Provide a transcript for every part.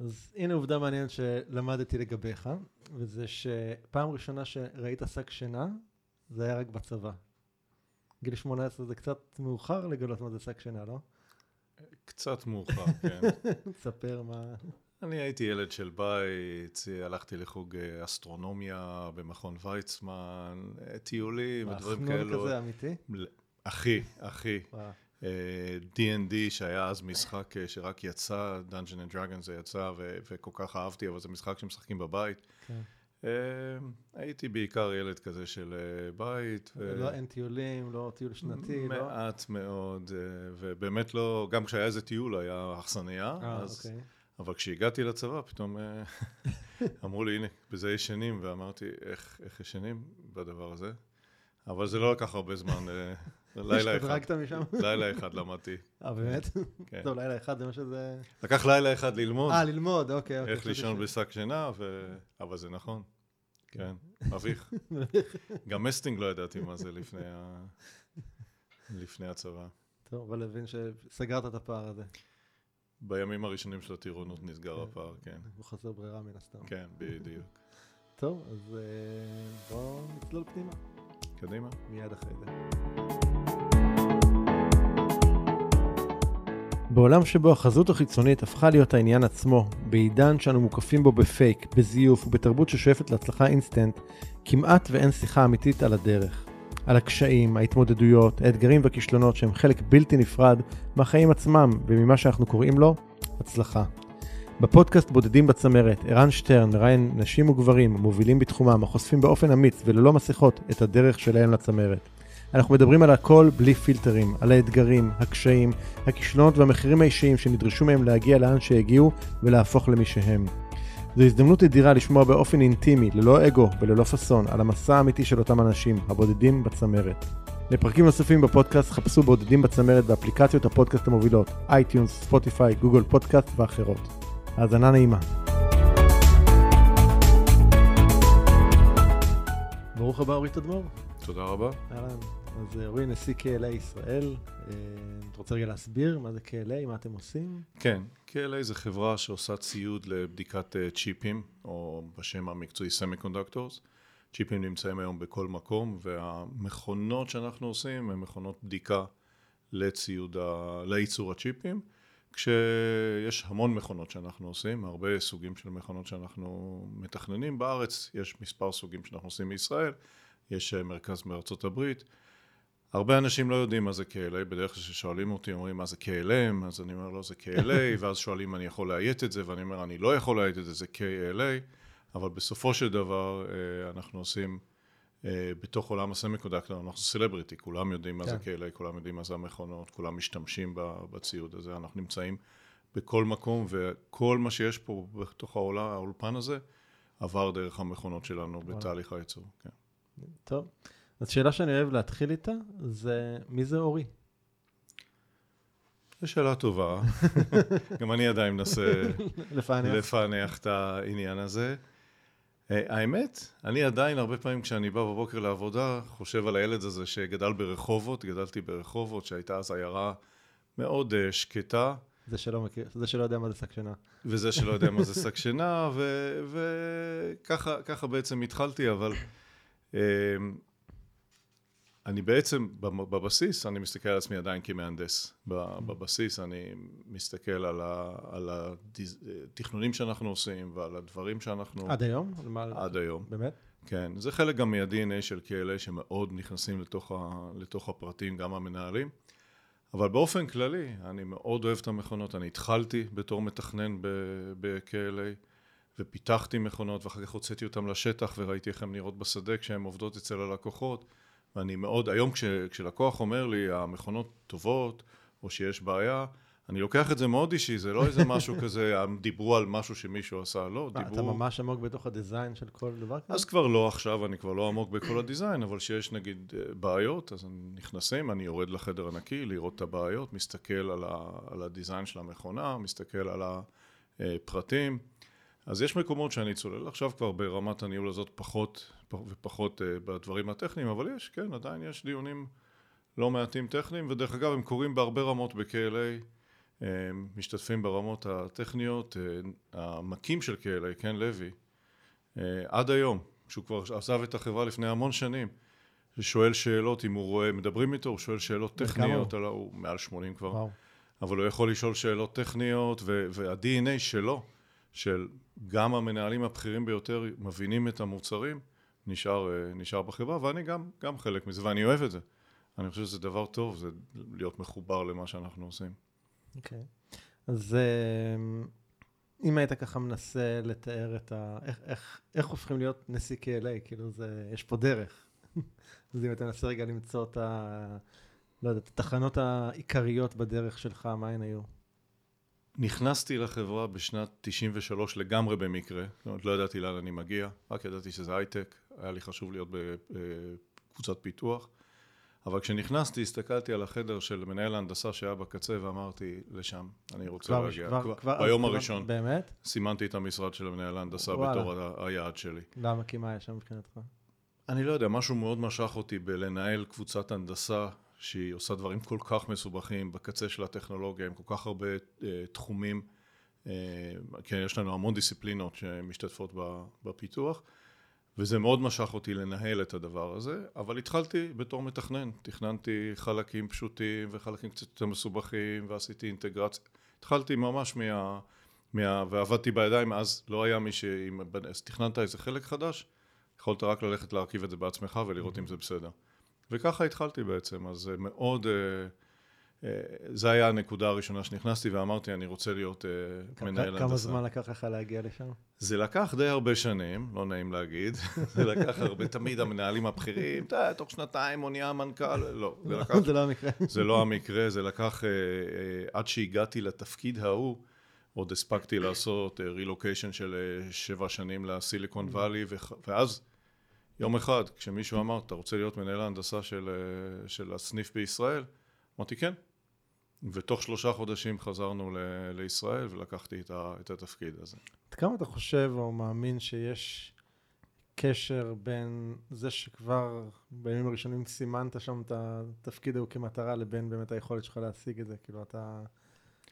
אז הנה עובדה מעניינת שלמדתי לגביך, וזה שפעם ראשונה שראית שק שינה, זה היה רק בצבא. גיל 18 זה קצת מאוחר לגלות מה זה שק שינה, לא? קצת מאוחר, כן. תספר מה... אני הייתי ילד של בית, הלכתי לחוג אה, אסטרונומיה במכון ויצמן, אה, טיולים ודברים כאלו. חנון כזה אמיתי? אחי, אחי. D&D שהיה אז משחק אה, שרק יצא, Dungeon and Dragons זה יצא וכל כך אהבתי, אבל זה משחק שמשחקים בבית. כן. הייתי בעיקר ילד כזה של בית. לא אין טיולים, לא טיול שנתי, לא? מעט מאוד, ובאמת לא, גם כשהיה איזה טיול היה אכסניה, אז... אוקיי. אבל כשהגעתי לצבא, פתאום אה, אמרו לי, הנה, בזה ישנים, ואמרתי, איך, איך ישנים בדבר הזה? אבל זה לא לקח הרבה זמן, אה, לילה אחד. השתדרגת משם? לילה אחד למדתי. אה, באמת? כן. טוב, לילה אחד זה מה שזה... לקח לילה אחד ללמוד. אה, ללמוד, אוקיי. אוקיי איך לישון בשק שינה, ו... אבל זה נכון. כן, מביך. גם מסטינג לא ידעתי מה זה לפני, ה... לפני הצבא. טוב, אבל להבין שסגרת את הפער הזה. בימים הראשונים של הטירונות נסגר כן. הפער, כן. הוא חסר ברירה מן הסתם. כן, בדיוק. טוב, אז אה, בואו נצלול פנימה. קדימה. מיד אחרי זה. בעולם שבו החזות החיצונית הפכה להיות העניין עצמו, בעידן שאנו מוקפים בו בפייק, בזיוף ובתרבות ששואפת להצלחה אינסטנט, כמעט ואין שיחה אמיתית על הדרך. על הקשיים, ההתמודדויות, האתגרים והכישלונות שהם חלק בלתי נפרד מהחיים עצמם וממה שאנחנו קוראים לו הצלחה. בפודקאסט בודדים בצמרת, ערן שטרן מראיין נשים וגברים מובילים בתחומם החושפים באופן אמיץ וללא מסכות את הדרך שלהם לצמרת. אנחנו מדברים על הכל בלי פילטרים, על האתגרים, הקשיים, הכישלונות והמחירים האישיים שנדרשו מהם להגיע לאן שהגיעו ולהפוך למי שהם. זו הזדמנות אדירה לשמוע באופן אינטימי, ללא אגו וללא פאסון, על המסע האמיתי של אותם אנשים, הבודדים בצמרת. לפרקים נוספים בפודקאסט חפשו בודדים בצמרת באפליקציות הפודקאסט המובילות, iTunes, Spotify, Google Podcast ואחרות. האזנה נעימה. ברוך הבא אורי תדמור. תודה רבה. אהלן. אז אה, אורי, נשיא KLA ישראל, אה, אתה רוצה רגע להסביר מה זה KLA, מה אתם עושים? כן, KLA זה חברה שעושה ציוד לבדיקת אה, צ'יפים, או בשם המקצועי semiconductors. צ'יפים נמצאים היום בכל מקום, והמכונות שאנחנו עושים הן מכונות בדיקה לציוד, ה... לייצור הצ'יפים, כשיש המון מכונות שאנחנו עושים, הרבה סוגים של מכונות שאנחנו מתכננים בארץ, יש מספר סוגים שאנחנו עושים בישראל, יש מרכז מארצות הברית. הרבה אנשים לא יודעים מה זה KLA, בדרך כלל כששואלים אותי אומרים מה זה KLM, אז אני אומר לא זה KLA, ואז שואלים אם אני יכול לאיית את זה, ואני אומר אני לא יכול לאיית את זה, זה KLA, אבל בסופו של דבר אה, אנחנו עושים אה, בתוך עולם הסמיקונדקטור, אנחנו סלבריטי, כולם יודעים מה זה כן. KLA, כולם יודעים מה זה המכונות, כולם משתמשים בציוד הזה, אנחנו נמצאים בכל מקום, וכל מה שיש פה בתוך העולם, האולפן הזה, עבר דרך המכונות שלנו בתהליך הייצור, כן. טוב. אז שאלה שאני אוהב להתחיל איתה, זה מי זה אורי? זו שאלה טובה. גם אני עדיין מנסה לפענח. לפענח את העניין הזה. אה, האמת, אני עדיין הרבה פעמים כשאני בא בבוקר לעבודה, חושב על הילד הזה שגדל ברחובות, גדלתי ברחובות, שהייתה אז עיירה מאוד uh, שקטה. זה שלא מכיר, זה שלא יודע מה זה שק שינה. וזה שלא יודע מה זה שק שינה, וככה בעצם התחלתי, אבל... אני בעצם, בבסיס, אני מסתכל על עצמי עדיין כמהנדס. בבסיס אני מסתכל על, ה, על התכנונים שאנחנו עושים ועל הדברים שאנחנו... עד היום? עד היום. באמת? כן. זה חלק גם מה-DNA של KLA שמאוד נכנסים לתוך, ה, לתוך הפרטים, גם המנהלים. אבל באופן כללי, אני מאוד אוהב את המכונות. אני התחלתי בתור מתכנן ב-KLA. ופיתחתי מכונות ואחר כך הוצאתי אותן לשטח וראיתי איך הן נראות בשדה כשהן עובדות אצל הלקוחות ואני מאוד, היום כש, כשלקוח אומר לי המכונות טובות או שיש בעיה, אני לוקח את זה מאוד אישי, זה לא איזה משהו כזה, דיברו על משהו שמישהו עשה, לא, דיברו... אתה ממש עמוק בתוך הדיזיין של כל דבר כזה? אז כבר לא עכשיו, אני כבר לא עמוק בכל הדיזיין, אבל שיש נגיד אה, בעיות, אז נכנסים, אני יורד לחדר הנקי, לראות את הבעיות, מסתכל על, ה, על הדיזיין של המכונה, מסתכל על הפרטים. אז יש מקומות שאני צולל עכשיו כבר ברמת הניהול הזאת פחות ופחות uh, בדברים הטכניים, אבל יש, כן, עדיין יש דיונים לא מעטים טכניים, ודרך אגב הם קורים בהרבה רמות ב-KLA, משתתפים ברמות הטכניות, המקים של KLA, כן לוי, עד היום, שהוא כבר עזב את החברה לפני המון שנים, שואל שאלות, אם הוא רואה, מדברים איתו, הוא שואל שאלות טכניות, הוא? הוא מעל 80 כבר, וואו. אבל הוא יכול לשאול שאלות טכניות, וה-DNA שלו, של גם המנהלים הבכירים ביותר מבינים את המוצרים, נשאר, נשאר בחברה, ואני גם, גם חלק מזה, ואני אוהב את זה. אני חושב שזה דבר טוב, זה להיות מחובר למה שאנחנו עושים. אוקיי. Okay. אז אה, אם היית ככה מנסה לתאר את ה... איך, איך, איך הופכים להיות נשיא KLA, כאילו זה, יש פה דרך. אז אם אתה מנסה רגע למצוא את ה... לא יודע, את התחנות העיקריות בדרך שלך, מה הן היו? נכנסתי לחברה בשנת 93 לגמרי במקרה, זאת אומרת, לא ידעתי לאן אני מגיע, רק ידעתי שזה הייטק, היה לי חשוב להיות בקבוצת פיתוח. אבל כשנכנסתי, הסתכלתי על החדר של מנהל ההנדסה שהיה בקצה ואמרתי, לשם, אני רוצה כבר, להגיע. כבר, כבר, כבר, ביום הראשון. באמת? סימנתי את המשרד של מנהל ההנדסה וואלה. בתור היעד שלי. למה? כי מה היה שם מבחינתך? אני לא יודע, משהו מאוד משך אותי בלנהל קבוצת הנדסה שהיא עושה דברים כל כך מסובכים בקצה של הטכנולוגיה, עם כל כך הרבה uh, תחומים. Uh, כן, יש לנו המון דיסציפלינות שמשתתפות בפיתוח. וזה מאוד משך אותי לנהל את הדבר הזה, אבל התחלתי בתור מתכנן, תכננתי חלקים פשוטים וחלקים קצת יותר מסובכים ועשיתי אינטגרציה, התחלתי ממש מה... מה... ועבדתי בידיים, אז לא היה מי ש... אז תכננת איזה חלק חדש, יכולת רק ללכת להרכיב את זה בעצמך ולראות אם זה בסדר. וככה התחלתי בעצם, אז מאוד... Uh, אה, זה היה הנקודה הראשונה שנכנסתי ואמרתי, אני רוצה להיות uh, מנהל הנדסה. כמה זמן לקח לך להגיע לשם? זה לקח די הרבה שנים, לא נעים להגיד. זה לקח הרבה, תמיד המנהלים הבכירים, תוך שנתיים הוא נהיה מנכ"ל, לא. זה, לקח, זה לא המקרה. זה לא המקרה, זה לקח, עד שהגעתי לתפקיד ההוא, עוד הספקתי לעשות רילוקיישן של שבע שנים לסיליקון וואלי, ואז יום אחד, כשמישהו אמר, אתה רוצה להיות מנהל ההנדסה של, של הסניף בישראל? אמרתי, כן. ותוך שלושה חודשים חזרנו ל- לישראל ולקחתי את, ה- את התפקיד הזה. עד כמה אתה חושב או מאמין שיש קשר בין זה שכבר בימים הראשונים סימנת שם את התפקיד ההוא כמטרה לבין באמת היכולת שלך להשיג את זה? כאילו אתה...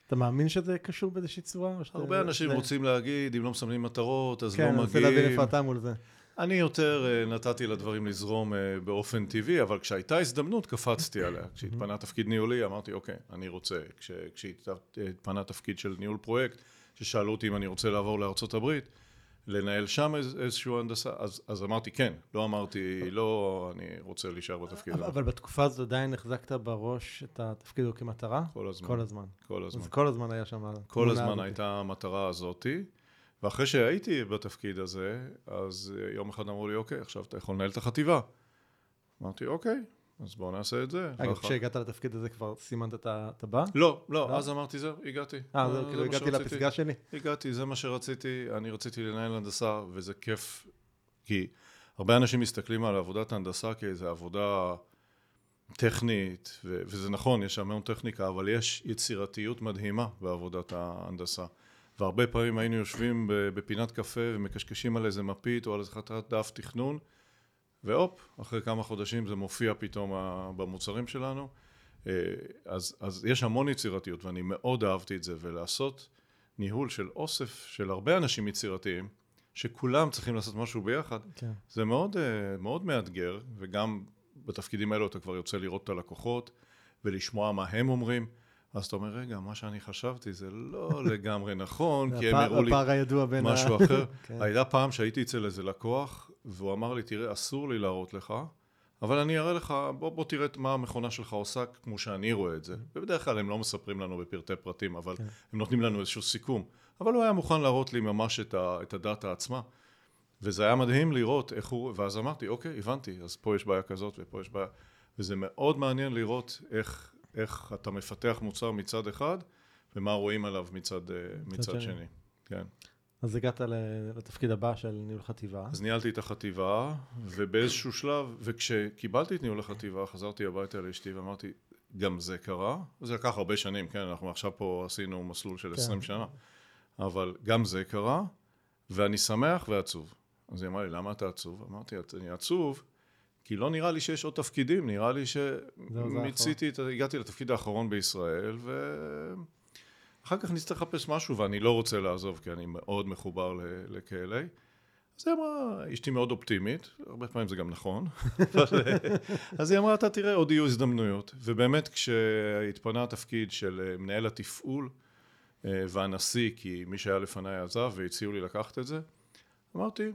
אתה מאמין שזה קשור באיזושהי צורה? הרבה אנשים זה... רוצים להגיד, אם לא מסמנים מטרות, אז כן, לא מגיעים. כן, אני רוצה להבין איפה אתה מול זה. אני יותר אה, נתתי לדברים לזרום אה, באופן טבעי, אבל כשהייתה הזדמנות קפצתי עליה. כשהתפנה תפקיד ניהולי אמרתי, אוקיי, אני רוצה. כשהתפנה תפקיד של ניהול פרויקט, ששאלו אותי אם אני רוצה לעבור לארצות הברית, לנהל שם איזושהי הנדסה, אז, אז אמרתי כן, לא אמרתי לא, אני רוצה להישאר בתפקיד. אבל, אבל בתקופה הזאת עדיין החזקת בראש את התפקיד הזה כמטרה? כל הזמן. כל הזמן. כל הזמן. אז כל הזמן היה שם... כל הזמן הייתה המטרה הזאתי. ואחרי שהייתי בתפקיד הזה, אז אה, יום אחד אמרו לי, אוקיי, עכשיו אתה יכול לנהל את החטיבה. אמרתי, אוקיי, אז בואו נעשה את זה. אגב, כשהגעת לתפקיד הזה כבר סימנת את הבא? לא, לא, לא, אז אמרתי, זהו, הגעתי. אה, זהו, כאילו הגעתי לפסגה שלי? הגעתי, זה מה שרציתי, אני רציתי לנהל הנדסה, וזה כיף, כי הרבה אנשים מסתכלים על עבודת ההנדסה כאיזו עבודה טכנית, וזה נכון, יש המון טכניקה, אבל יש יצירתיות מדהימה בעבודת ההנדסה. והרבה פעמים היינו יושבים בפינת קפה ומקשקשים על איזה מפית או על איזה חתרת דף תכנון, והופ, אחרי כמה חודשים זה מופיע פתאום במוצרים שלנו. אה, אז, אז יש המון יצירתיות ואני מאוד אהבתי את זה, ולעשות ניהול של אוסף של הרבה אנשים יצירתיים, שכולם צריכים לעשות משהו ביחד, כן. זה מאוד, אה, מאוד מאתגר, וגם בתפקידים האלו אתה כבר יוצא לראות את הלקוחות ולשמוע מה הם אומרים. אז אתה אומר, רגע, מה שאני חשבתי זה לא לגמרי נכון, כי הם הראו לי משהו אחר. כן. הייתה פעם שהייתי אצל איזה לקוח, והוא אמר לי, תראה, אסור לי להראות לך, אבל אני אראה לך, בוא, בוא תראה מה המכונה שלך עושה כמו שאני רואה את זה. ובדרך כלל הם לא מספרים לנו בפרטי פרטים, אבל כן. הם נותנים לנו איזשהו סיכום. אבל הוא היה מוכן להראות לי ממש את, ה, את הדאטה עצמה. וזה היה מדהים לראות איך הוא, ואז אמרתי, אוקיי, הבנתי, אז פה יש בעיה כזאת ופה יש בעיה, וזה מאוד מעניין לראות איך איך אתה מפתח מוצר מצד אחד, ומה רואים עליו מצד, אה, מצד שני. כן. אז הגעת לתפקיד הבא של ניהול חטיבה. אז ניהלתי את החטיבה, ובאיזשהו שלב, וכשקיבלתי את ניהול החטיבה, חזרתי הביתה לאשתי ואמרתי, גם זה קרה, זה לקח הרבה שנים, כן, אנחנו עכשיו פה עשינו מסלול של כן. 20 שנה, אבל גם זה קרה, ואני שמח ועצוב. אז היא אמרה לי, למה אתה עצוב? אמרתי, אני עצוב, כי לא נראה לי שיש עוד תפקידים, נראה לי שמיציתי, הגעתי לתפקיד האחרון בישראל, אחר כך נצטרך לחפש משהו ואני לא רוצה לעזוב כי אני מאוד מחובר ל-KLA. אז היא אמרה, אשתי מאוד אופטימית, הרבה פעמים זה גם נכון, אז היא אמרה, אתה תראה, עוד יהיו הזדמנויות. ובאמת כשהתפנה התפקיד של אה, מנהל התפעול אה, והנשיא, כי מי שהיה לפניי עזב והציעו לי לקחת את זה, אמרתי,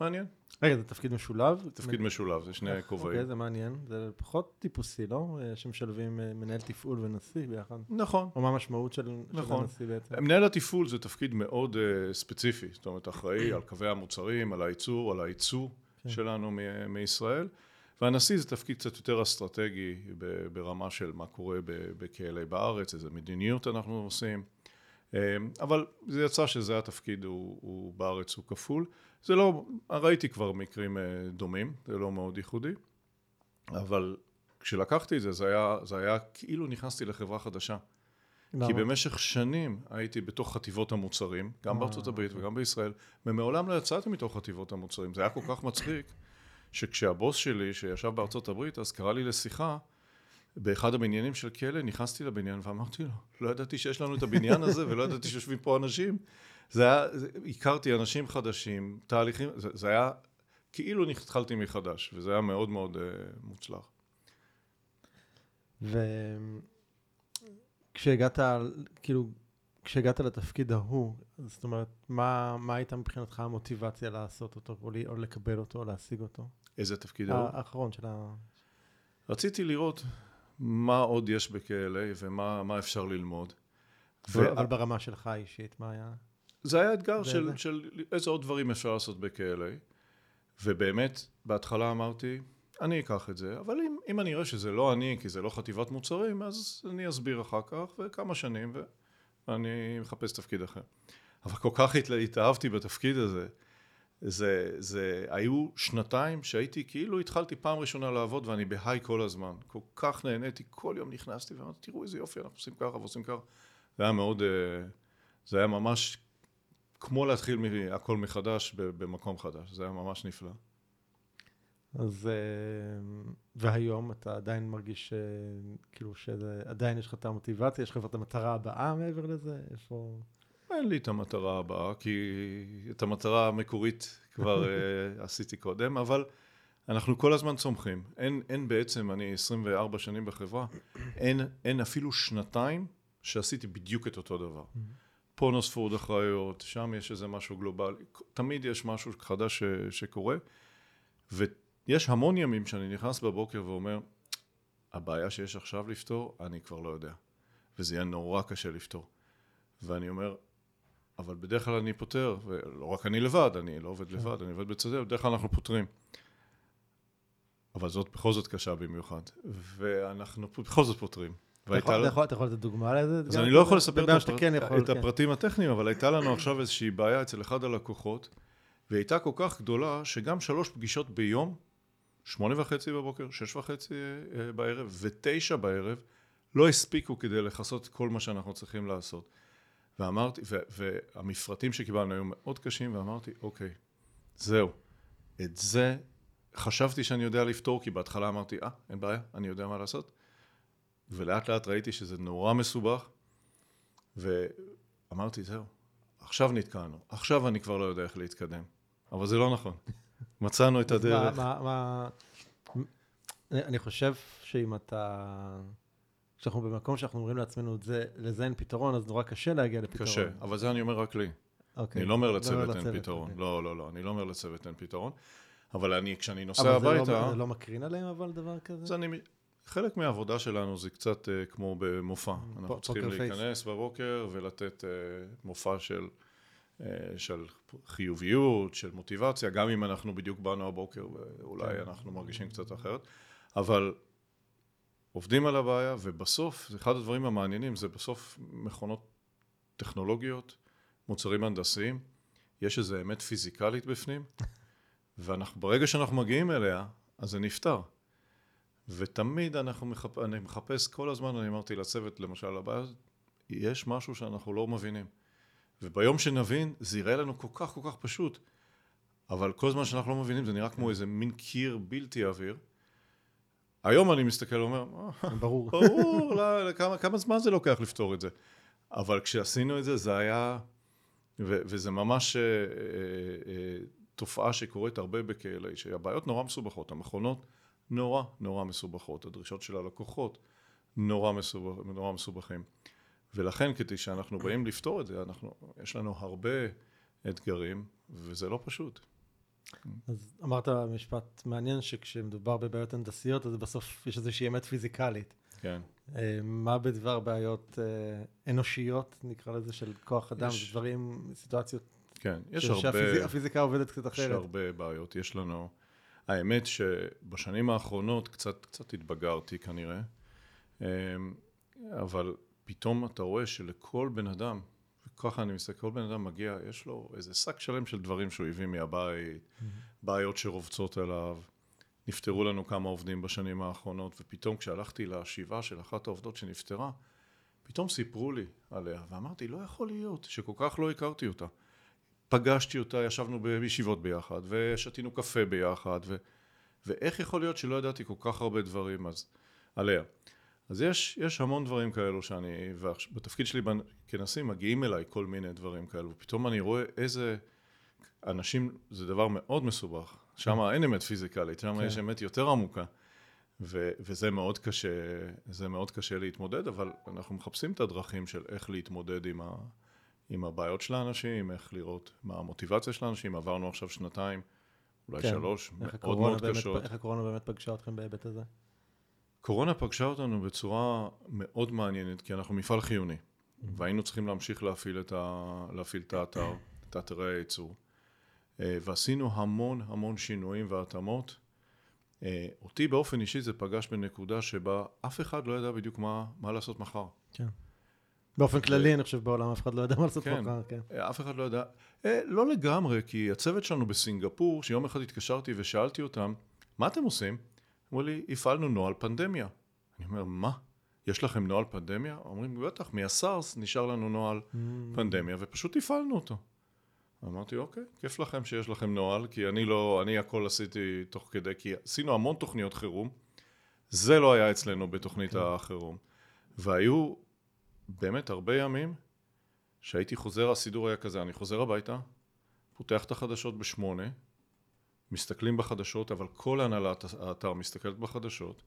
מעניין. רגע, זה תפקיד משולב? תפקיד משולב, זה שני כובעים. אוקיי, זה מעניין. זה פחות טיפוסי, לא? אה, שמשלבים אה, מנהל תפעול ונשיא ביחד. נכון. או מה המשמעות של, נכון. של הנשיא בעצם? מנהל התפעול זה תפקיד מאוד uh, ספציפי, זאת אומרת, אחראי על קווי המוצרים, על הייצור, על הייצוא כן. שלנו מ- מישראל. והנשיא זה תפקיד קצת יותר אסטרטגי ברמה של מה קורה בכאלה בארץ, איזה מדיניות אנחנו עושים. אבל זה יצא שזה התפקיד, הוא, הוא בארץ הוא כפול. זה לא, ראיתי כבר מקרים אה, דומים, זה לא מאוד ייחודי, אבל כשלקחתי את זה, זה היה, זה היה כאילו נכנסתי לחברה חדשה. למה? כי במשך שנים הייתי בתוך חטיבות המוצרים, גם אה, בארצות הברית אוקיי. וגם בישראל, ומעולם לא יצאתי מתוך חטיבות המוצרים. זה היה כל כך מצחיק, שכשהבוס שלי, שישב בארצות הברית, אז קרא לי לשיחה, באחד הבניינים של כלא, נכנסתי לבניין ואמרתי לו, לא ידעתי שיש לנו את הבניין הזה ולא ידעתי שיושבים פה אנשים. זה היה, זה, הכרתי אנשים חדשים, תהליכים, זה, זה היה כאילו התחלתי מחדש, וזה היה מאוד מאוד uh, מוצלח. וכשהגעת, כאילו, כשהגעת לתפקיד ההוא, זאת אומרת, מה, מה הייתה מבחינתך המוטיבציה לעשות אותו, או, לי, או לקבל אותו, או להשיג אותו? איזה תפקיד ההוא? האחרון של ה... רציתי לראות מה עוד יש ב-KLA ומה אפשר ללמוד. ו... אבל ברמה שלך אישית, מה היה? זה היה אתגר של, של איזה עוד דברים אפשר לעשות ב-KLA, ובאמת, בהתחלה אמרתי, אני אקח את זה, אבל אם, אם אני אראה שזה לא אני, כי זה לא חטיבת מוצרים, אז אני אסביר אחר כך, וכמה שנים, ואני מחפש תפקיד אחר. אבל כל כך התאהבתי בתפקיד הזה, זה, זה, היו שנתיים שהייתי, כאילו התחלתי פעם ראשונה לעבוד ואני בהיי כל הזמן. כל כך נהניתי, כל יום נכנסתי ואמרתי, תראו איזה יופי, אנחנו עושים ככה ועושים ככה. זה היה מאוד, אה, זה היה ממש כמו להתחיל הכל מחדש במקום חדש, זה היה ממש נפלא. אז, אה, והיום אתה עדיין מרגיש אה, כאילו שעדיין יש לך את המוטיבציה, יש לך את המטרה הבאה מעבר לזה? איפה... אין לי את המטרה הבאה, כי את המטרה המקורית כבר אה, עשיתי קודם, אבל אנחנו כל הזמן צומחים. אין, אין בעצם, אני 24 שנים בחברה, אין, אין אפילו שנתיים שעשיתי בדיוק את אותו דבר. פה נוספו עוד אחריות, שם יש איזה משהו גלובלי, תמיד יש משהו חדש ש, שקורה, ויש המון ימים שאני נכנס בבוקר ואומר, הבעיה שיש עכשיו לפתור, אני כבר לא יודע, וזה יהיה נורא קשה לפתור. ואני אומר, אבל בדרך כלל אני פותר, ולא רק אני לבד, אני לא עובד לבד, אני עובד בצדדים, בדרך כלל אנחנו פותרים. אבל זאת בכל זאת קשה במיוחד, ואנחנו בכל זאת פותרים. אתה יכול לתת דוגמה לזה? אז אני לא יכול לספר את כן כן. הפרטים הטכניים, אבל הייתה לנו עכשיו איזושהי בעיה אצל אחד הלקוחות, והיא הייתה כל כך גדולה, שגם שלוש פגישות ביום, שמונה וחצי בבוקר, שש וחצי אה, בערב ותשע בערב, לא הספיקו כדי לכסות כל מה שאנחנו צריכים לעשות. ואמרתי, והמפרטים שקיבלנו היו מאוד קשים, ואמרתי, אוקיי, זהו, את זה חשבתי שאני יודע לפתור, כי בהתחלה אמרתי, אה, אין בעיה, אני יודע מה לעשות. ולאט לאט ראיתי שזה נורא מסובך, ואמרתי, זהו, עכשיו נתקענו, עכשיו אני כבר לא יודע איך להתקדם. אבל זה לא נכון. מצאנו את הדרך. מה, מה, מה... אני חושב שאם אתה... כשאנחנו במקום שאנחנו אומרים לעצמנו, זה, לזה אין פתרון, אז נורא קשה להגיע לפתרון. קשה, אבל זה אני אומר רק לי. אוקיי. אני לא אומר לצוות לא אין לצוות, פתרון. אוקיי. לא, לא, לא, אני לא אומר לצוות אין פתרון. אבל אני, כשאני נוסע הביתה... אבל זה לא, לא מקרין עליהם, אבל דבר כזה? זה אני, חלק מהעבודה שלנו זה קצת uh, כמו במופע. אנחנו צריכים להיכנס פייס. בבוקר ולתת uh, מופע של, uh, של חיוביות, של מוטיבציה, גם אם אנחנו בדיוק באנו הבוקר ואולי כן. אנחנו מרגישים קצת אחרת, אבל עובדים על הבעיה ובסוף, אחד הדברים המעניינים זה בסוף מכונות טכנולוגיות, מוצרים הנדסיים, יש איזו אמת פיזיקלית בפנים, וברגע שאנחנו מגיעים אליה, אז זה נפתר. ותמיד אנחנו מחפ... אני מחפש כל הזמן, אני אמרתי לצוות למשל, הבעיה, יש משהו שאנחנו לא מבינים. וביום שנבין, זה יראה לנו כל כך כל כך פשוט. אבל כל זמן שאנחנו לא מבינים, זה נראה כמו איזה מין קיר בלתי עביר. היום אני מסתכל ואומר, ברור. ברור, לא, כמה, כמה זמן זה לוקח לפתור את זה? אבל כשעשינו את זה, זה היה, ו, וזה ממש אה, אה, אה, תופעה שקורית הרבה ב-KLA, שהבעיות נורא מסובכות, המכונות נורא נורא מסובכות, הדרישות של הלקוחות נורא, מסובכ, נורא מסובכים. ולכן כדי שאנחנו באים לפתור את זה, אנחנו, יש לנו הרבה אתגרים, וזה לא פשוט. אז אמרת משפט מעניין שכשמדובר בבעיות הנדסיות, אז בסוף יש איזושהי אמת פיזיקלית. כן. אה, מה בדבר בעיות אה, אנושיות, נקרא לזה, של כוח אדם, יש... דברים, סיטואציות... כן, יש הרבה... שהפיזיקה עובדת קצת אחרת. יש הרבה בעיות. יש לנו... האמת שבשנים האחרונות קצת, קצת התבגרתי כנראה, אה, אבל פתאום אתה רואה שלכל בן אדם, וככה אני מסתכל, כל בן אדם מגיע, יש לו איזה שק שלם של דברים שהוא הביא מהבית, mm-hmm. בעיות שרובצות עליו. נפטרו לנו כמה עובדים בשנים האחרונות, ופתאום כשהלכתי לשבעה של אחת העובדות שנפטרה, פתאום סיפרו לי עליה, ואמרתי, לא יכול להיות שכל כך לא הכרתי אותה. פגשתי אותה, ישבנו בישיבות ביחד, ושתינו קפה ביחד, ו... ואיך יכול להיות שלא ידעתי כל כך הרבה דברים אז, עליה. אז יש, יש המון דברים כאלו שאני, ובתפקיד שלי כנשיא מגיעים אליי כל מיני דברים כאלו, ופתאום אני רואה איזה אנשים, זה דבר מאוד מסובך, שם אין אמת פיזיקלית, שם כן. יש אמת יותר עמוקה, ו, וזה מאוד קשה, זה מאוד קשה להתמודד, אבל אנחנו מחפשים את הדרכים של איך להתמודד עם, ה, עם הבעיות של האנשים, איך לראות מה המוטיבציה של האנשים, עברנו עכשיו שנתיים, אולי כן. שלוש, מאוד מאוד באמת, קשות. איך הקורונה באמת פגשה אתכם בהיבט הזה? קורונה פגשה אותנו בצורה מאוד מעניינת, כי אנחנו מפעל חיוני, mm-hmm. והיינו צריכים להמשיך להפעיל את, ה... להפעיל את האתר, את אתרי הייצור. אה, ועשינו המון המון שינויים והתאמות. אה, אותי באופן אישי זה פגש בנקודה שבה אף אחד לא ידע בדיוק מה, מה לעשות מחר. כן. באופן כללי, אני חושב, בעולם אף אחד לא ידע מה לעשות כן, מחר, כן. אה, אף אחד לא ידע. לא לגמרי, כי הצוות שלנו בסינגפור, שיום אחד התקשרתי ושאלתי אותם, מה אתם עושים? אמרו לי, הפעלנו נוהל פנדמיה. אני אומר, מה? יש לכם נוהל פנדמיה? אומרים, בטח, מהסארס נשאר לנו נוהל mm. פנדמיה, ופשוט הפעלנו אותו. אמרתי, אוקיי, כיף לכם שיש לכם נוהל, כי אני לא, אני הכל עשיתי תוך כדי, כי עשינו המון תוכניות חירום, זה לא היה אצלנו בתוכנית כן. החירום. והיו באמת הרבה ימים שהייתי חוזר, הסידור היה כזה, אני חוזר הביתה, פותח את החדשות בשמונה, מסתכלים בחדשות, אבל כל הנהלת האתר מסתכלת בחדשות,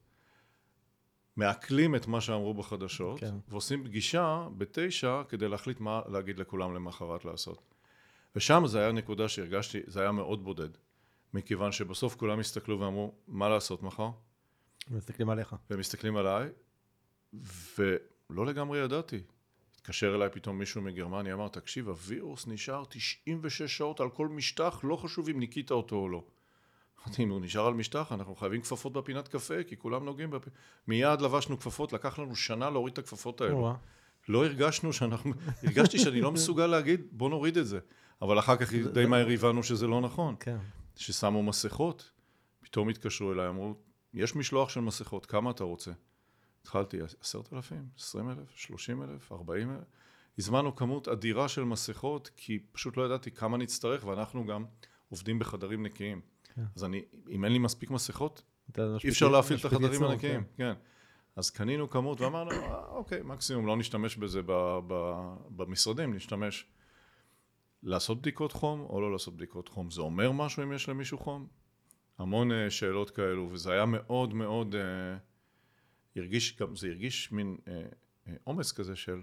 מעכלים את מה שאמרו בחדשות, כן. ועושים פגישה בתשע כדי להחליט מה להגיד לכולם למחרת לעשות. ושם זה היה נקודה שהרגשתי, זה היה מאוד בודד. מכיוון שבסוף כולם הסתכלו ואמרו, מה לעשות מחר? מסתכלים עליך. ומסתכלים עליי, ולא לגמרי ידעתי. התקשר אליי פתאום מישהו מגרמניה, אמר, תקשיב, הווירוס נשאר 96 שעות על כל משטח, לא חשוב אם ניקית אותו או לא. אמרתי, אם הוא נשאר על משטח, אנחנו חייבים כפפות בפינת קפה, כי כולם נוגעים בפ... מיד לבשנו כפפות, לקח לנו שנה להוריד את הכפפות האלו. לא הרגשנו שאנחנו, הרגשתי שאני לא מסוגל להגיד, בוא נוריד את זה. אבל אחר כך די מהר הבנו שזה לא נכון. כן. ששמו מסכות, פתאום התקשרו אליי, אמרו, יש משלוח של מסכות, כמה אתה רוצה? התחלתי, עשרת אלפים, עשרים אלף, שלושים אלף, ארבעים אלף. הזמנו כמות אדירה של מסכות, כי פשוט לא ידעתי כמה נצטרך, ואנחנו גם עובדים בחדרים נקיים. כן. אז אני, אם אין לי מספיק מסכות, אי אפשר להפעיל את החדרים הנקיים. כן. כן. אז קנינו כמות ואמרנו, אה, אוקיי, מקסימום לא נשתמש בזה ב, ב, במשרדים, נשתמש לעשות בדיקות חום או לא לעשות בדיקות חום. זה אומר משהו אם יש למישהו חום? המון uh, שאלות כאלו, וזה היה מאוד מאוד, uh, הרגיש, גם זה הרגיש מין עומס uh, uh, כזה של,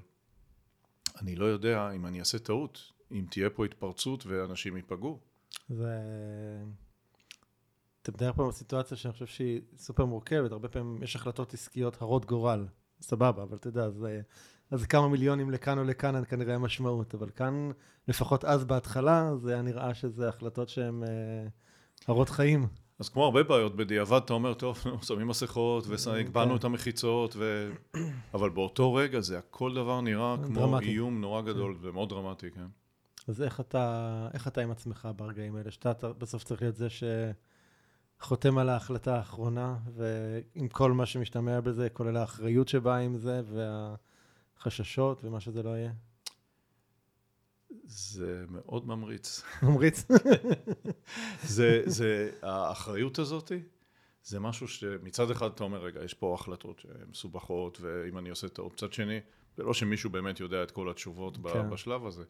אני לא יודע אם אני אעשה טעות, אם תהיה פה התפרצות ואנשים ייפגעו. זה... אתה מתאר פה סיטואציה שאני חושב שהיא סופר מורכבת, הרבה פעמים יש החלטות עסקיות הרות גורל, סבבה, אבל אתה יודע, זה אז כמה מיליונים לכאן או לכאן כנראה משמעות, אבל כאן, לפחות אז בהתחלה, זה היה נראה שזה החלטות שהן אה, הרות חיים. אז כמו הרבה בעיות בדיעבד, אתה אומר, טוב, שמים מסכות והגבלנו כן. את המחיצות, ו... אבל באותו רגע זה הכל דבר נראה כמו דרמטי. איום נורא גדול כן. ומאוד דרמטי, כן. אז איך אתה, איך אתה עם עצמך ברגעים האלה? שאתה בסוף צריך להיות זה שחותם על ההחלטה האחרונה, ועם כל מה שמשתמע בזה, כולל האחריות שבאה עם זה, וה... חששות ומה שזה לא יהיה? זה מאוד ממריץ. ממריץ? זה, זה, האחריות הזאת, זה משהו שמצד אחד אתה אומר, רגע, יש פה החלטות מסובכות, ואם אני עושה טעות, מצד שני, זה לא שמישהו באמת יודע את כל התשובות כן. בשלב הזה.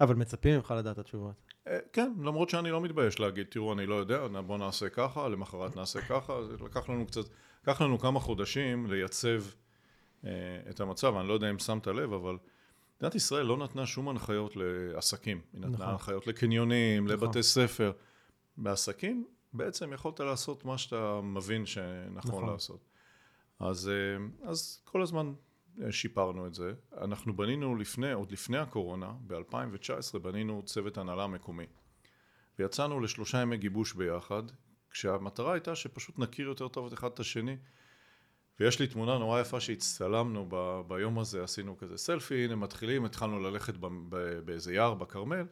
אבל מצפים ממך לדעת התשובות. אה, כן, למרות שאני לא מתבייש להגיד, תראו, אני לא יודע, בוא נעשה ככה, למחרת נעשה ככה, זה לקח לנו קצת, לקח לנו כמה חודשים לייצב אה, את המצב, אני לא יודע אם שמת לב, אבל מדינת ישראל לא נתנה שום הנחיות לעסקים, היא נתנה נכון. הנחיות לקניונים, נכון. לבתי ספר. בעסקים בעצם יכולת לעשות מה שאתה מבין שנכון נכון. לעשות. אז, אה, אז כל הזמן אה, שיפרנו את זה. אנחנו בנינו לפני, עוד לפני הקורונה, ב-2019 בנינו צוות הנהלה מקומי. ויצאנו לשלושה ימי גיבוש ביחד, כשהמטרה הייתה שפשוט נכיר יותר טוב את אחד את השני. ויש לי תמונה נורא יפה שהצטלמנו ב- ביום הזה, עשינו כזה סלפי, הנה מתחילים, התחלנו ללכת ב- ב- באיזה יער בכרמל,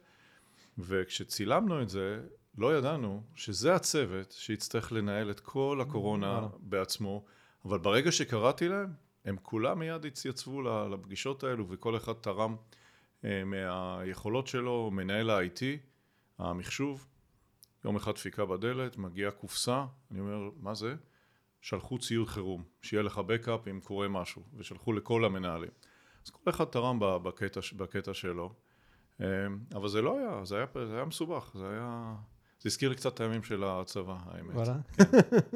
וכשצילמנו את זה, לא ידענו שזה הצוות שיצטרך לנהל את כל הקורונה. בעצמו, אבל ברגע שקראתי להם, הם כולם מיד התייצבו לפגישות האלו, וכל אחד תרם אה, מהיכולות שלו, מנהל ה-IT, המחשוב, יום אחד דפיקה בדלת, מגיעה קופסה, אני אומר, מה זה? שלחו ציוד חירום, שיהיה לך בקאפ אם קורה משהו, ושלחו לכל המנהלים. אז כל אחד תרם בקטע, בקטע שלו, אה, אבל זה לא היה, זה היה, זה היה מסובך, זה היה... זה הזכיר לי קצת את הימים של הצבא, האמת. וואלה.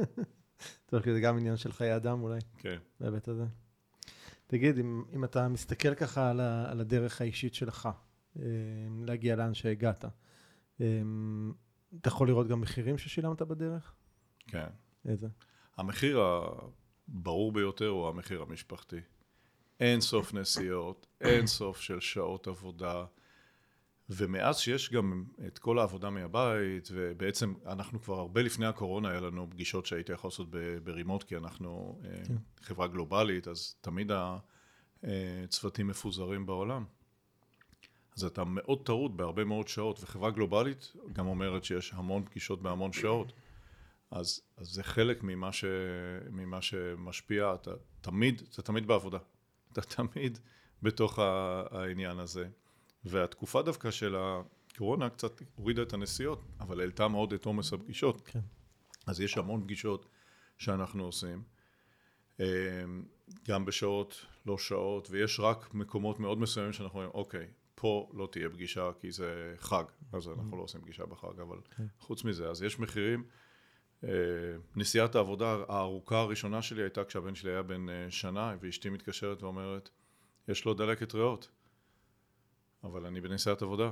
טוב, כי זה גם עניין של חיי אדם אולי, כן. בהיבט הזה. תגיד, אם, אם אתה מסתכל ככה על, ה, על הדרך האישית שלך, אה, להגיע לאן שהגעת, אה, אתה יכול לראות גם מחירים ששילמת בדרך? כן. איזה? המחיר הברור ביותר הוא המחיר המשפחתי. אין סוף נסיעות, אין סוף של שעות עבודה, ומאז שיש גם את כל העבודה מהבית, ובעצם אנחנו כבר הרבה לפני הקורונה, היה לנו פגישות שהייתי יכול לעשות ברימוט, כי אנחנו אה, כן. חברה גלובלית, אז תמיד הצוותים מפוזרים בעולם. אז אתה מאוד טרוד בהרבה מאוד שעות, וחברה גלובלית גם אומרת שיש המון פגישות בהמון שעות. אז, אז זה חלק ממה, ש, ממה שמשפיע, אתה תמיד, אתה תמיד בעבודה. אתה תמיד בתוך העניין הזה. והתקופה דווקא של הקורונה קצת הורידה את הנסיעות, אבל העלתה מאוד את עומס הפגישות. כן. אז יש המון פגישות שאנחנו עושים, אה, גם בשעות, לא שעות, ויש רק מקומות מאוד מסוימים שאנחנו אומרים, אוקיי, פה לא תהיה פגישה כי זה חג, אז אנחנו לא עושים פגישה בחג, אבל כן. חוץ מזה, אז יש מחירים. אה, נסיעת העבודה הארוכה הראשונה שלי הייתה כשהבן שלי היה בן אה, שנה, ואשתי מתקשרת ואומרת, יש לו דלקת ריאות, אבל אני בנסיעת עבודה,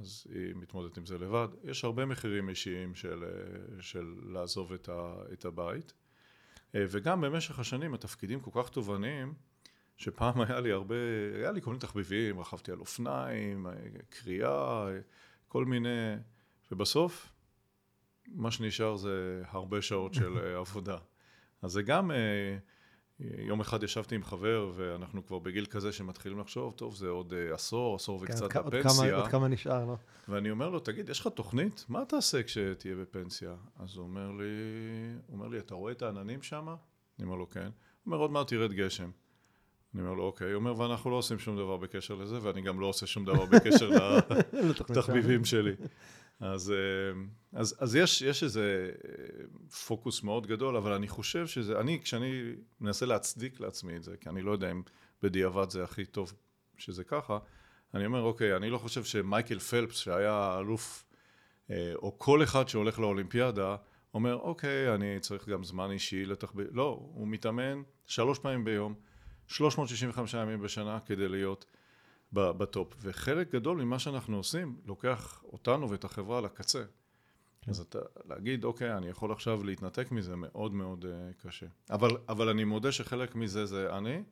אז היא מתמודדת עם זה לבד. יש הרבה מחירים אישיים של, אה, של לעזוב את, ה, את הבית. וגם במשך השנים התפקידים כל כך תובעניים, שפעם היה לי הרבה, היה לי כל מיני תחביבים, רכבתי על אופניים, אה, קריאה, אה, כל מיני, ובסוף מה שנשאר זה הרבה שעות של אה, עבודה. אז זה גם, אה, יום אחד ישבתי עם חבר, ואנחנו כבר בגיל כזה שמתחילים לחשוב, טוב, זה עוד אה, עשור, עשור כן, וקצת עוד כ- עוד. כמה- עוד כמה נשאר, לא? ואני אומר לו, תגיד, יש לך תוכנית? מה תעשה כשתהיה בפנסיה? אז הוא אומר לי, הוא אומר לי, אתה רואה את העננים שם? אני אומר לו, כן. הוא אומר, עוד מעט ירד גשם. אני אומר לו, אוקיי. הוא אומר, ואנחנו לא עושים שום דבר בקשר לזה, ואני גם לא עושה שום דבר בקשר לתחביבים שלי. אז, אה, אז, אז יש, יש איזה אה, פוקוס מאוד גדול, אבל אני חושב שזה, אני, כשאני מנסה להצדיק לעצמי את זה, כי אני לא יודע אם בדיעבד זה הכי טוב שזה ככה, אני אומר, אוקיי, אני לא חושב שמייקל פלפס, שהיה אלוף, אה, או כל אחד שהולך לאולימפיאדה, אומר, אוקיי, אני צריך גם זמן אישי לתחביב... לא, הוא מתאמן שלוש פעמים ביום, 365 ימים בשנה כדי להיות בטופ. וחלק גדול ממה שאנחנו עושים, לוקח אותנו ואת החברה לקצה. כן. אז אתה, להגיד, אוקיי, אני יכול עכשיו להתנתק מזה, מאוד מאוד uh, קשה. אבל, אבל אני מודה שחלק מזה זה אני,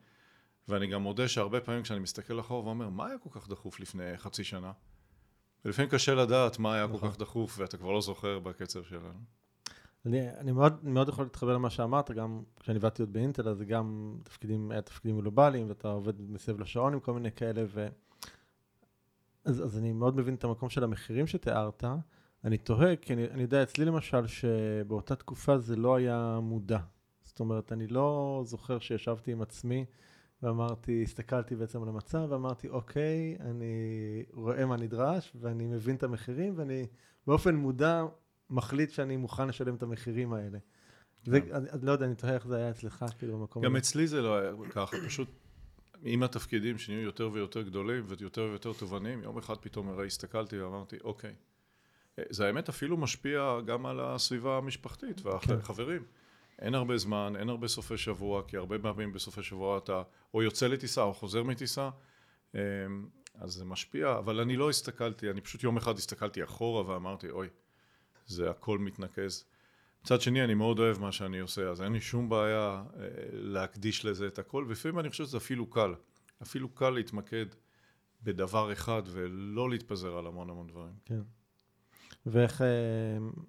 ואני גם מודה שהרבה פעמים כשאני מסתכל אחורה ואומר, מה היה כל כך דחוף לפני חצי שנה? ולפעמים קשה לדעת מה היה כל נכון. כך דחוף, ואתה כבר לא זוכר בקצב שלנו. אני, אני מאוד, מאוד יכול להתחבר למה שאמרת, גם כשאני עבדתי עוד באינטל, אז גם תפקידים, היה תפקידים גלובליים, ואתה עובד מסביב לשעון עם כל מיני כאלה, ו... אז, אז אני מאוד מבין את המקום של המחירים שתיארת. אני תוהה, כי אני, אני יודע אצלי למשל, שבאותה תקופה זה לא היה מודע. זאת אומרת, אני לא זוכר שישבתי עם עצמי ואמרתי, הסתכלתי בעצם על המצב, ואמרתי, אוקיי, אני רואה מה נדרש, ואני מבין את המחירים, ואני באופן מודע מחליט שאני מוכן לשלם את המחירים האלה. זה. אני, אני לא יודע, אני תוהה איך זה היה אצלך, כאילו, במקום גם. אצלי זה לא היה ככה, פשוט עם התפקידים שנהיו יותר ויותר גדולים ויותר ויותר תובעניים, יום אחד פתאום הרי הסתכלתי ואמרתי, אוקיי, זה האמת אפילו משפיע גם על הסביבה המשפחתית והחברים. כן. אין הרבה זמן, אין הרבה סופי שבוע, כי הרבה פעמים בסופי שבוע אתה או יוצא לטיסה או חוזר מטיסה, אמ, אז זה משפיע, אבל אני לא הסתכלתי, אני פשוט יום אחד הסתכלתי אחורה ואמרתי, אוי, זה הכל מתנקז. מצד שני, אני מאוד אוהב מה שאני עושה, אז אין לי שום בעיה אה, להקדיש לזה את הכל, ולפעמים אני חושב שזה אפילו קל. אפילו קל להתמקד בדבר אחד ולא להתפזר על המון המון דברים. כן. ואיך אה,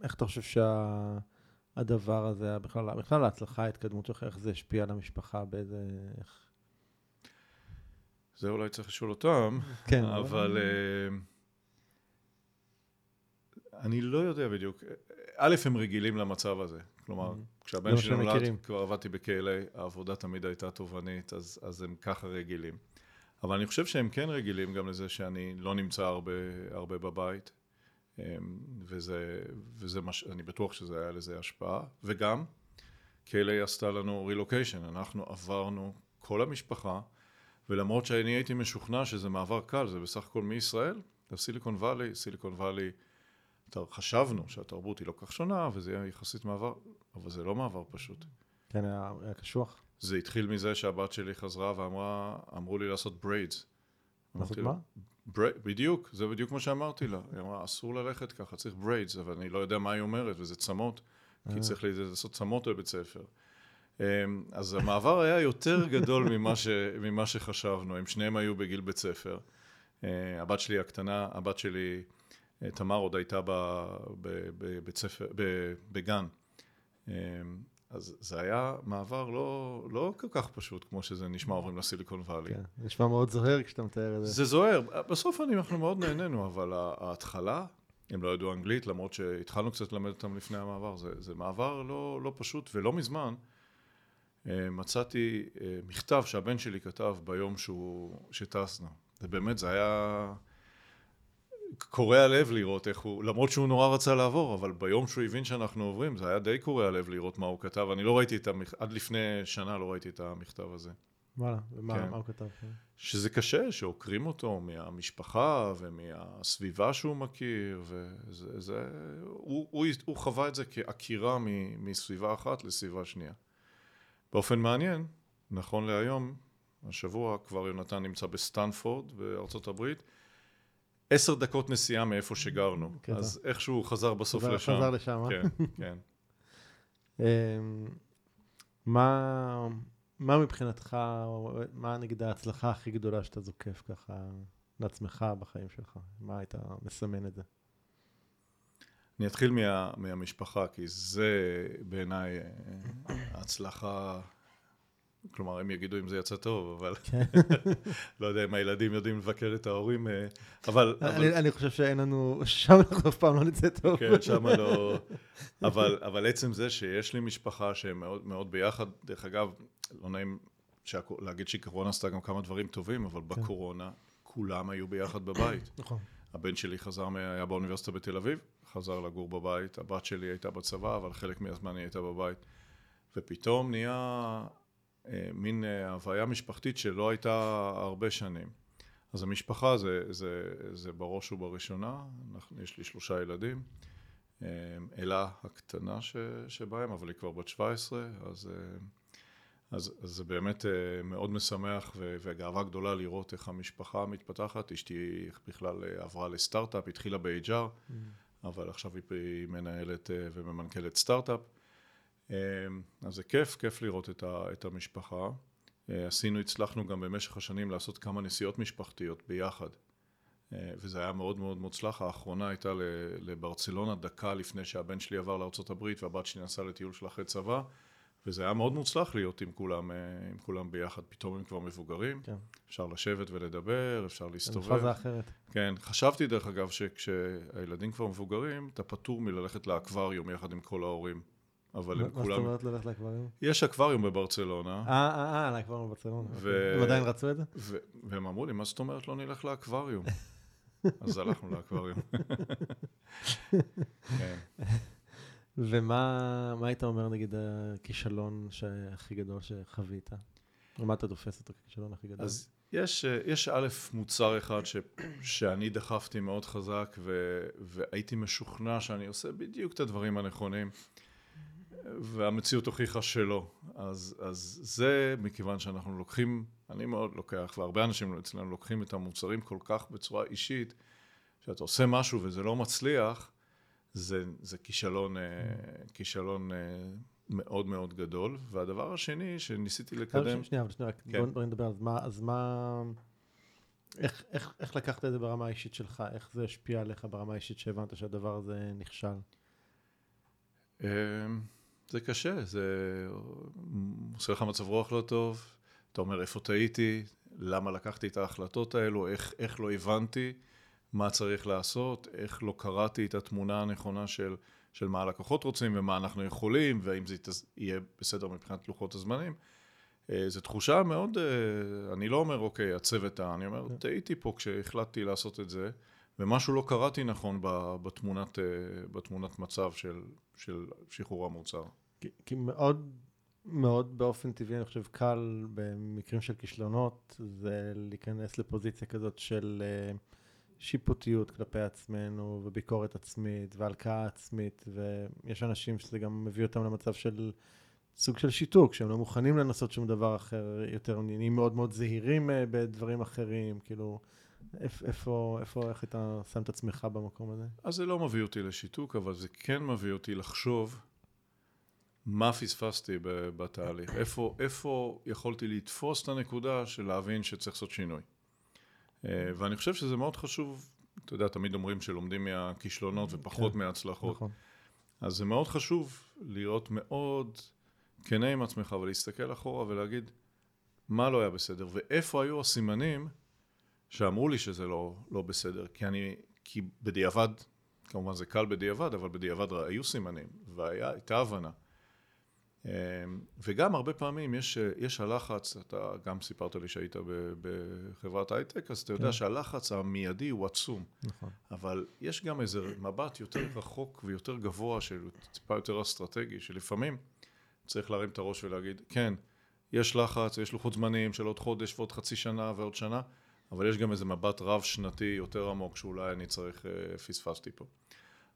אתה חושב שהדבר שה, הזה, בכלל, בכלל ההצלחה, ההתקדמות שלך, איך זה השפיע על המשפחה, באיזה... איך... זה אולי צריך לשאול אותם, כן, אבל... אה, אני לא יודע בדיוק. א', הם רגילים למצב הזה. כלומר, mm-hmm. כשהבן שלי נולד, כבר עבדתי ב-KLA, העבודה תמיד הייתה תובענית, אז, אז הם ככה רגילים. אבל אני חושב שהם כן רגילים גם לזה שאני לא נמצא הרבה, הרבה בבית, אמ, וזה, וזה מש... אני בטוח שזה היה לזה השפעה, וגם KLA עשתה לנו רילוקיישן, אנחנו עברנו כל המשפחה, ולמרות שאני הייתי משוכנע שזה מעבר קל, זה בסך הכל מישראל, לסיליקון וואלי, סיליקון וואלי חשבנו שהתרבות היא לא כך שונה, וזה יהיה יחסית מעבר, אבל זה לא מעבר פשוט. כן, היה, היה קשוח. זה התחיל מזה שהבת שלי חזרה ואמרה, אמרו לי לעשות braids. לעשות מה? בר... בדיוק, זה בדיוק מה שאמרתי לה. היא אמרה, אסור ללכת ככה, צריך braids, אבל אני לא יודע מה היא אומרת, וזה צמות, כי אה. צריך לעשות צמות בבית ספר. אמ, אז המעבר היה יותר גדול ממה, ש... ממה שחשבנו, הם שניהם היו בגיל בית ספר. אה, הבת שלי הקטנה, הבת שלי... תמר עוד הייתה בבית ספר, בגן. אמ, אז זה היה מעבר לא, לא כל כך פשוט כמו שזה נשמע עוברים לסיליקון וואלי. כן, נשמע מאוד זוהר כשאתה מתאר את זה. זה זוהר, בסוף אנחנו מאוד נהנינו, אבל ההתחלה, הם לא ידעו אנגלית, למרות שהתחלנו קצת ללמד אותם לפני המעבר, זה, זה מעבר לא, לא פשוט, ולא מזמן אה, מצאתי אה, מכתב שהבן שלי כתב ביום שהוא, שטסנו. זה באמת, זה היה... קורע לב לראות איך הוא, למרות שהוא נורא רצה לעבור, אבל ביום שהוא הבין שאנחנו עוברים, זה היה די קורע לב לראות מה הוא כתב. אני לא ראיתי את המכתב, עד לפני שנה לא ראיתי את המכתב הזה. וואלה, ומה כן. הוא כתב? שזה קשה, שעוקרים אותו מהמשפחה ומהסביבה שהוא מכיר, וזה, זה, הוא, הוא, הוא חווה את זה כעקירה מסביבה אחת לסביבה שנייה. באופן מעניין, נכון להיום, השבוע כבר יונתן נמצא בסטנפורד בארצות הברית, עשר דקות נסיעה מאיפה שגרנו, כן, אז איכשהו חזר בסוף חזר, לשם. חזר לשם, אה? כן, כן. אמ, מה, מה מבחינתך, מה נגיד ההצלחה הכי גדולה שאתה זוקף ככה לעצמך בחיים שלך? מה היית מסמן את זה? אני אתחיל מה, מהמשפחה, כי זה בעיניי אה, ההצלחה כלומר, הם יגידו אם זה יצא טוב, אבל כן. לא יודע אם הילדים יודעים לבקר את ההורים, אה, אבל... אני, אני חושב שאין לנו, שם אנחנו אף פעם לא נצא טוב. כן, שם לא... אבל, אבל עצם זה שיש לי משפחה שהם מאוד, מאוד ביחד, דרך אגב, לא נעים. להגיד שקורונה עשתה גם כמה דברים טובים, אבל כן. בקורונה כולם היו ביחד בבית. נכון. הבן שלי חזר, היה באוניברסיטה בתל אביב, חזר לגור בבית, הבת שלי הייתה בצבא, אבל חלק מהזמן היא הייתה בבית. ופתאום נהיה מין אה, הוויה משפחתית שלא הייתה הרבה שנים. אז המשפחה זה, זה, זה בראש ובראשונה, אנחנו, יש לי שלושה ילדים, אה, אלה הקטנה ש, שבהם, אבל היא כבר בת 17, אז, אז, אז זה באמת מאוד משמח ו, וגאווה גדולה לראות איך המשפחה מתפתחת. אשתי בכלל עברה לסטארט-אפ, התחילה ב-HR, mm. אבל עכשיו היא מנהלת וממנכ"לת סטארט-אפ. אמ, אז זה כיף, כיף לראות את, ה, את המשפחה. אה, עשינו, הצלחנו גם במשך השנים לעשות כמה נסיעות משפחתיות ביחד. אה, וזה היה מאוד מאוד מוצלח. האחרונה הייתה לברצלונה דקה לפני שהבן שלי עבר לארה"ב והבת שלי נסעה לטיול של אחרי צבא. וזה היה מאוד מוצלח להיות עם כולם, אה, עם כולם ביחד. פתאום הם כבר מבוגרים, כן. אפשר לשבת ולדבר, אפשר להסתובב. זה פאזה אחרת. כן, חשבתי דרך אגב שכשהילדים כבר מבוגרים, אתה פטור מללכת לאקווריום יחד עם כל ההורים. אבל הם כולם... מה זאת אומרת ללכת לאקווריום? יש אקווריום בברצלונה. אה, אה, אה, לאקווריום בברצלונה. הם עדיין רצו את זה? והם אמרו לי, מה זאת אומרת לא נלך לאקווריום? אז הלכנו לאקווריום. כן. ומה היית אומר, נגיד, הכישלון הכי גדול שחווית? ומה אתה תופס אותו ככישלון הכי גדול? אז יש, יש א', מוצר אחד ש, שאני דחפתי מאוד חזק ו, והייתי משוכנע שאני עושה בדיוק את הדברים הנכונים והמציאות הוכיחה שלא. אז, אז זה מכיוון שאנחנו לוקחים, אני מאוד לוקח, והרבה אנשים אצלנו לוקחים את המוצרים כל כך בצורה אישית, שאתה עושה משהו וזה לא מצליח, זה, זה כישלון, mm. כישלון מאוד מאוד גדול. והדבר השני שניסיתי לקדם... שנייה, אבל שנייה, כן. בוא נדבר, אז מה, אז מה... איך, איך, איך לקחת את זה ברמה האישית שלך? איך זה השפיע עליך ברמה האישית שהבנת שהדבר הזה נכשל? זה קשה, זה עושה לך מצב רוח לא טוב, אתה אומר איפה טעיתי, למה לקחתי את ההחלטות האלו, איך, איך לא הבנתי מה צריך לעשות, איך לא קראתי את התמונה הנכונה של של מה הלקוחות רוצים ומה אנחנו יכולים, והאם זה יהיה בסדר מבחינת לוחות הזמנים. אה, זו תחושה מאוד, אה, אני לא אומר, אוקיי, הצוות. אני אומר, כן. טעיתי פה כשהחלטתי לעשות את זה, ומשהו לא קראתי נכון בתמונת, אה, בתמונת מצב של, של שחרור המוצר. כי, כי מאוד, מאוד באופן טבעי, אני חושב, קל במקרים של כישלונות, זה להיכנס לפוזיציה כזאת של... Uh, שיפוטיות כלפי עצמנו, וביקורת עצמית, והלקאה עצמית, ויש אנשים שזה גם מביא אותם למצב של סוג של שיתוק, שהם לא מוכנים לנסות שום דבר אחר יותר, נהיים מאוד מאוד זהירים אה, בדברים אחרים, כאילו, איפה, איפה, איך אתה שם את עצמך במקום הזה? אז זה לא מביא אותי לשיתוק, אבל זה כן מביא אותי לחשוב מה פספסתי בתהליך, איפה, איפה יכולתי לתפוס את הנקודה של להבין שצריך לעשות שינוי. אה, ואני חושב שזה מאוד חשוב, אתה יודע, תמיד אומרים שלומדים מהכישלונות כן. ופחות כן, מההצלחות. נכון. אז זה מאוד חשוב להיות מאוד כנה עם עצמך ולהסתכל אחורה ולהגיד מה לא היה בסדר ואיפה היו הסימנים שאמרו לי שזה לא, לא בסדר. כי אני, כי בדיעבד, כמובן זה קל בדיעבד, אבל בדיעבד היו סימנים והייתה הבנה. אמ, וגם הרבה פעמים יש, יש הלחץ, אתה גם סיפרת לי שהיית בחברת הייטק, אז אתה יודע כן. שהלחץ המיידי הוא עצום. נכון. אבל יש גם איזה מבט יותר רחוק ויותר גבוה, של טיפה יותר אסטרטגי, שלפעמים צריך להרים את הראש ולהגיד, כן, יש לחץ, יש לוחות זמנים של עוד חודש ועוד חצי שנה ועוד שנה, אבל יש גם איזה מבט רב שנתי יותר עמוק שאולי אני צריך, אה, פספסתי פה.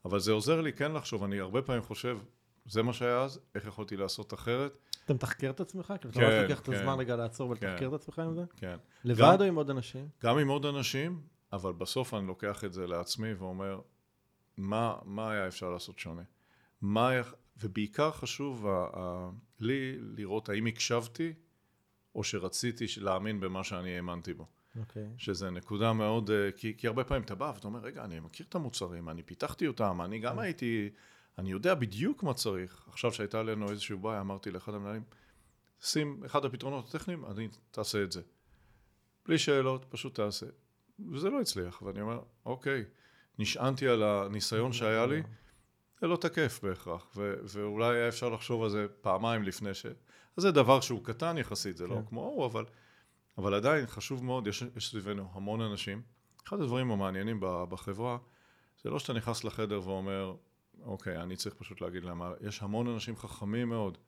אבל זה עוזר לי כן לחשוב, אני הרבה פעמים חושב, זה מה שהיה אז, איך יכולתי לעשות אחרת. אתה מתחקר את עצמך? כן, אתה לא לוקח כן. את הזמן רגע לעצור ולתחקר כן, את עצמך עם זה? כן. לבד או עם עוד אנשים? גם עם עוד אנשים, אבל בסוף אני לוקח את זה לעצמי ואומר, מה, מה היה אפשר לעשות שונה? מה, ובעיקר חשוב ה, ה, לי לראות האם הקשבתי, או שרציתי להאמין במה שאני האמנתי בו. אוקיי. Okay. שזה נקודה מאוד, אה, כי, כי הרבה פעמים אתה בא ואתה אומר, רגע, אני מכיר את המוצרים, אני פיתחתי אותם, אני גם okay. הייתי... אני יודע בדיוק מה צריך. עכשיו שהייתה לנו איזושהי בעיה, אמרתי לאחד המנהלים, שים אחד הפתרונות הטכניים, אני תעשה את זה. בלי שאלות, פשוט תעשה. וזה לא הצליח, ואני אומר, אוקיי, נשענתי על הניסיון שהיה לי, זה לא תקף בהכרח, ו- ואולי היה אפשר לחשוב על זה פעמיים לפני ש... אז זה דבר שהוא קטן יחסית, זה כן. לא כמו הוא, אבל, אבל עדיין חשוב מאוד, יש, יש סביבנו המון אנשים. אחד הדברים המעניינים בחברה, זה לא שאתה נכנס לחדר ואומר, אוקיי, אני צריך פשוט להגיד להם, יש המון אנשים חכמים מאוד,